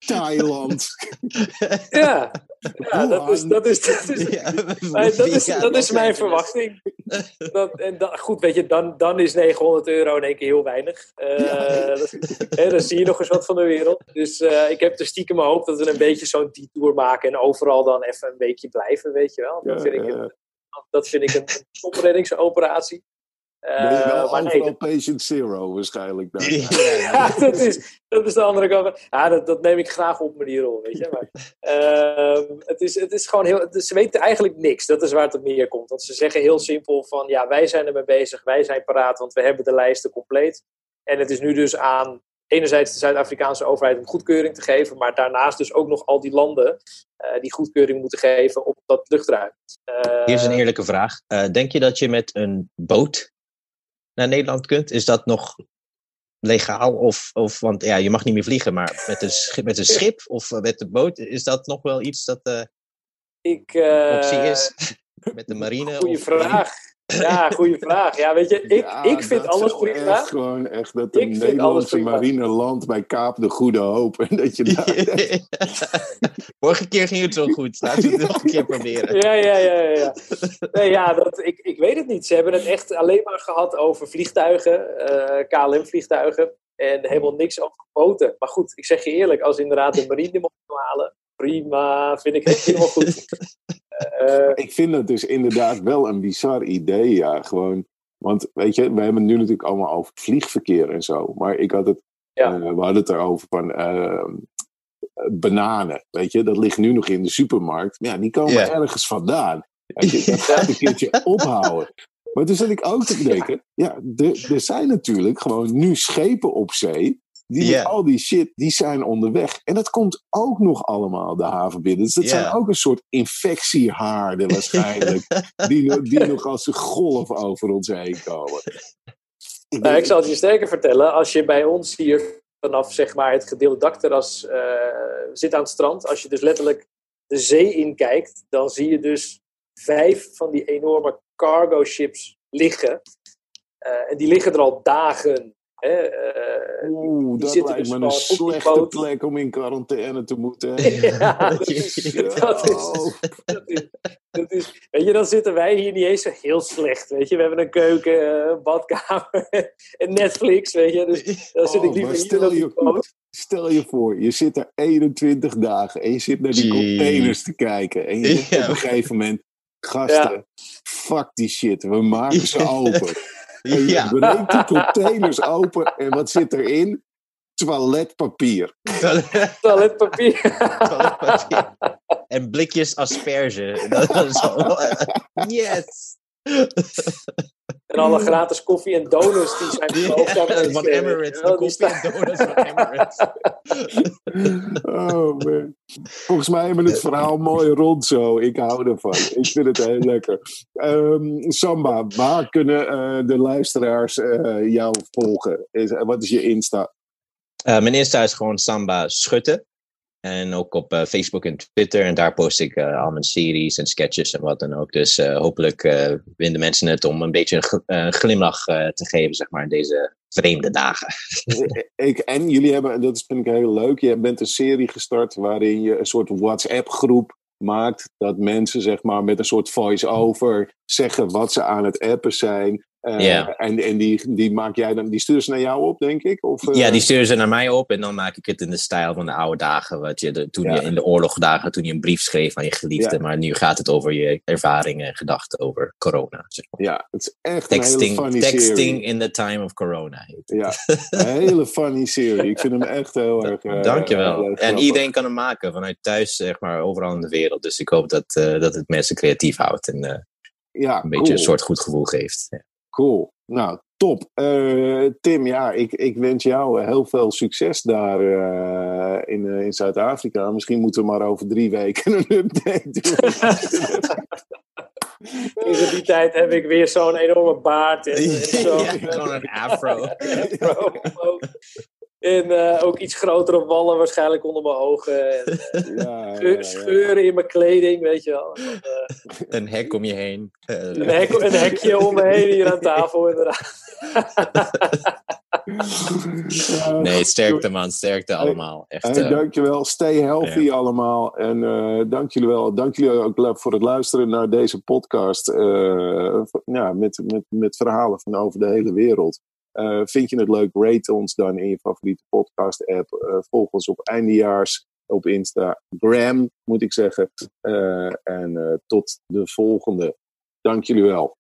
[SPEAKER 1] Thailand.
[SPEAKER 3] Ja, ja dat is, dat is, dat is, ja, dat is, dat is mijn verwachting. Dat, en dat, goed, weet je, dan, dan is 900 euro in één keer heel weinig. Uh, ja. dat, hè, dan zie je nog eens wat van de wereld. Dus uh, ik heb er stiekem hoop dat we een beetje zo'n detour maken en overal dan even een weekje blijven, weet je wel. Dat vind ik een, dat vind ik een topreddingsoperatie.
[SPEAKER 1] Uh, ben je wel overal nee, patient zero waarschijnlijk. Dan.
[SPEAKER 3] ja, dat is, dat is de andere kant. Ja, dat, dat neem ik graag op me die rol, weet je. Maar, uh, het, is, het is gewoon heel... Ze weten eigenlijk niks. Dat is waar het op neer komt. Want ze zeggen heel simpel van... Ja, wij zijn ermee bezig. Wij zijn paraat, want we hebben de lijsten compleet. En het is nu dus aan enerzijds de Zuid-Afrikaanse overheid om goedkeuring te geven, maar daarnaast dus ook nog al die landen uh, die goedkeuring moeten geven op dat luchtruim.
[SPEAKER 2] Uh, Hier is een eerlijke vraag. Uh, denk je dat je met een boot naar Nederland kunt? Is dat nog legaal? Of, of, want ja, je mag niet meer vliegen, maar met een, schip, met een schip of met de boot, is dat nog wel iets dat uh,
[SPEAKER 3] ik,
[SPEAKER 2] uh, optie is? met de marine?
[SPEAKER 3] Goeie of, vraag. Ja, goede vraag. Ja, weet je, ik,
[SPEAKER 1] ja,
[SPEAKER 3] ik vind alles prima.
[SPEAKER 1] Echt gewoon echt dat de Nederlandse marine landt bij Kaap de Goede Hoop. En dat je daar...
[SPEAKER 2] Vorige keer ging het zo goed. Laten we het nog een keer proberen.
[SPEAKER 3] Ja, ja, ja. ja. Nee, ja dat, ik, ik weet het niet. Ze hebben het echt alleen maar gehad over vliegtuigen, uh, KLM-vliegtuigen. En helemaal niks over boten. Maar goed, ik zeg je eerlijk, als inderdaad de marine mocht halen, prima, vind ik helemaal goed.
[SPEAKER 1] Uh, ik vind het dus inderdaad wel een bizar idee, ja. Gewoon, want weet je, we hebben het nu natuurlijk allemaal over vliegverkeer en zo. Maar ik had het, ja. uh, we hadden het erover van uh, bananen, weet je. Dat ligt nu nog in de supermarkt. Ja, die komen yeah. ergens vandaan. Je, dat gaat een keertje ophouden. Maar toen zat ik ook te denken, ja, er zijn natuurlijk gewoon nu schepen op zee die yeah. al die shit, die zijn onderweg. En dat komt ook nog allemaal de haven binnen. Dus dat yeah. zijn ook een soort infectiehaarden waarschijnlijk. die, die nog als een golf over ons heen komen.
[SPEAKER 3] Ik, nou, ik zal het je sterker vertellen. Als je bij ons hier vanaf zeg maar, het gedeelde dakterras uh, zit aan het strand. Als je dus letterlijk de zee inkijkt. Dan zie je dus vijf van die enorme cargo ships liggen. Uh, en die liggen er al dagen Hè, uh,
[SPEAKER 1] Oeh, dat lijkt
[SPEAKER 3] dus
[SPEAKER 1] me een slechte plek om in quarantaine te moeten.
[SPEAKER 3] ja, dat is, dat, is, dat, is, Weet je, dan zitten wij hier niet eens zo heel slecht. Weet je, we hebben een keuken, een badkamer en Netflix. Weet je, dus dan zit ik liever
[SPEAKER 1] maar
[SPEAKER 3] hier
[SPEAKER 1] stel je-
[SPEAKER 3] op de boot.
[SPEAKER 1] Stel je voor, je zit er 21 dagen en je zit naar die containers te kijken. En je denkt
[SPEAKER 2] Ja.
[SPEAKER 1] op een gegeven moment, gasten, fuck die shit, we maken ze
[SPEAKER 2] Ja.
[SPEAKER 1] open. En je
[SPEAKER 2] Ja.
[SPEAKER 1] breekt die containers open en wat zit erin? Toiletpapier.
[SPEAKER 3] Toiletpapier.
[SPEAKER 2] Toiletpapier. En blikjes asperge. Dat is wel- yes!
[SPEAKER 3] En alle gratis koffie en donuts die zijn verkocht.
[SPEAKER 2] van Emirates. De koffie en donuts van Emirates.
[SPEAKER 1] Oh man. Volgens mij hebben we het verhaal mooi rond zo. Ik hou ervan. Ik vind het heel lekker. Ehm, Samba, waar kunnen eh, de luisteraars eh, jou volgen? Is, wat is je Insta?
[SPEAKER 2] Eh, mijn Insta is gewoon Samba Schutte. En ook op eh, Facebook en Twitter. En daar post ik eh, al mijn series en sketches en wat dan ook. Dus eh, hopelijk vinden mensen het om een beetje een gl- glimlach te geven, zeg maar, in deze vreemde dagen.
[SPEAKER 1] Ik, en jullie hebben, en dat vind ik heel leuk, je bent een serie gestart waarin je een soort WhatsApp-groep maakt. Dat mensen zeg maar met een soort voice-over zeggen wat ze aan het appen zijn. Eh,
[SPEAKER 2] Ja.
[SPEAKER 1] En, en die, die maak jij dan, die sturen ze naar jou op, denk ik? Of, eh,
[SPEAKER 2] Ja, die sturen ze naar mij op en dan maak ik het in de stijl van de oude dagen. Wat je de, toen
[SPEAKER 1] Ja.
[SPEAKER 2] je in de oorlogdagen, toen je een brief schreef aan je geliefde.
[SPEAKER 1] Ja.
[SPEAKER 2] Maar nu gaat het over je ervaringen en gedachten over corona. Zeg maar.
[SPEAKER 1] Ja, het is echt een hele
[SPEAKER 2] Texting,
[SPEAKER 1] funny
[SPEAKER 2] texting
[SPEAKER 1] serie.
[SPEAKER 2] in the time of corona.
[SPEAKER 1] Ja, een hele funny serie. Ik vind hem echt heel erg. eh,
[SPEAKER 2] Dankjewel.
[SPEAKER 1] heel erg
[SPEAKER 2] en iedereen kan hem maken vanuit thuis, zeg maar, overal in de wereld. Dus ik hoop dat, eh, dat het mensen creatief houdt en eh,
[SPEAKER 1] ja,
[SPEAKER 2] een beetje
[SPEAKER 1] cool.
[SPEAKER 2] een soort goed gevoel geeft. Ja.
[SPEAKER 1] Cool. Nou, top. Eh, Tim, ja, ik, ik wens jou heel veel succes daar eh, in, eh, in Zuid-Afrika. Misschien moeten we maar over drie weken een update doen.
[SPEAKER 3] Tegen die tijd heb ik weer zo'n enorme baard. En, en zo.
[SPEAKER 2] Ja, gewoon een afro.
[SPEAKER 3] En eh, ook iets grotere wallen waarschijnlijk onder mijn ogen. En, eh,
[SPEAKER 1] ja, ja,
[SPEAKER 3] scheu-
[SPEAKER 1] ja.
[SPEAKER 3] scheuren in mijn kleding, weet je wel. En eh,
[SPEAKER 2] Een hek om je heen.
[SPEAKER 3] Een, hek, een hekje om me heen hier aan tafel, inderdaad.
[SPEAKER 2] Nee, sterkte man, sterkte allemaal. Echt,
[SPEAKER 1] Hey,
[SPEAKER 2] eh,
[SPEAKER 1] dankjewel. Stay healthy allemaal. En eh dank jullie wel. Dank jullie ook voor het luisteren naar deze podcast. eh, ja, met, met, met verhalen van over de hele wereld. Eh, vind je het leuk? Rate ons dan in je favoriete podcast app. Eh, volg ons op eindejaars op Instagram, moet ik zeggen. Eh, en tot de volgende. Dank jullie wel.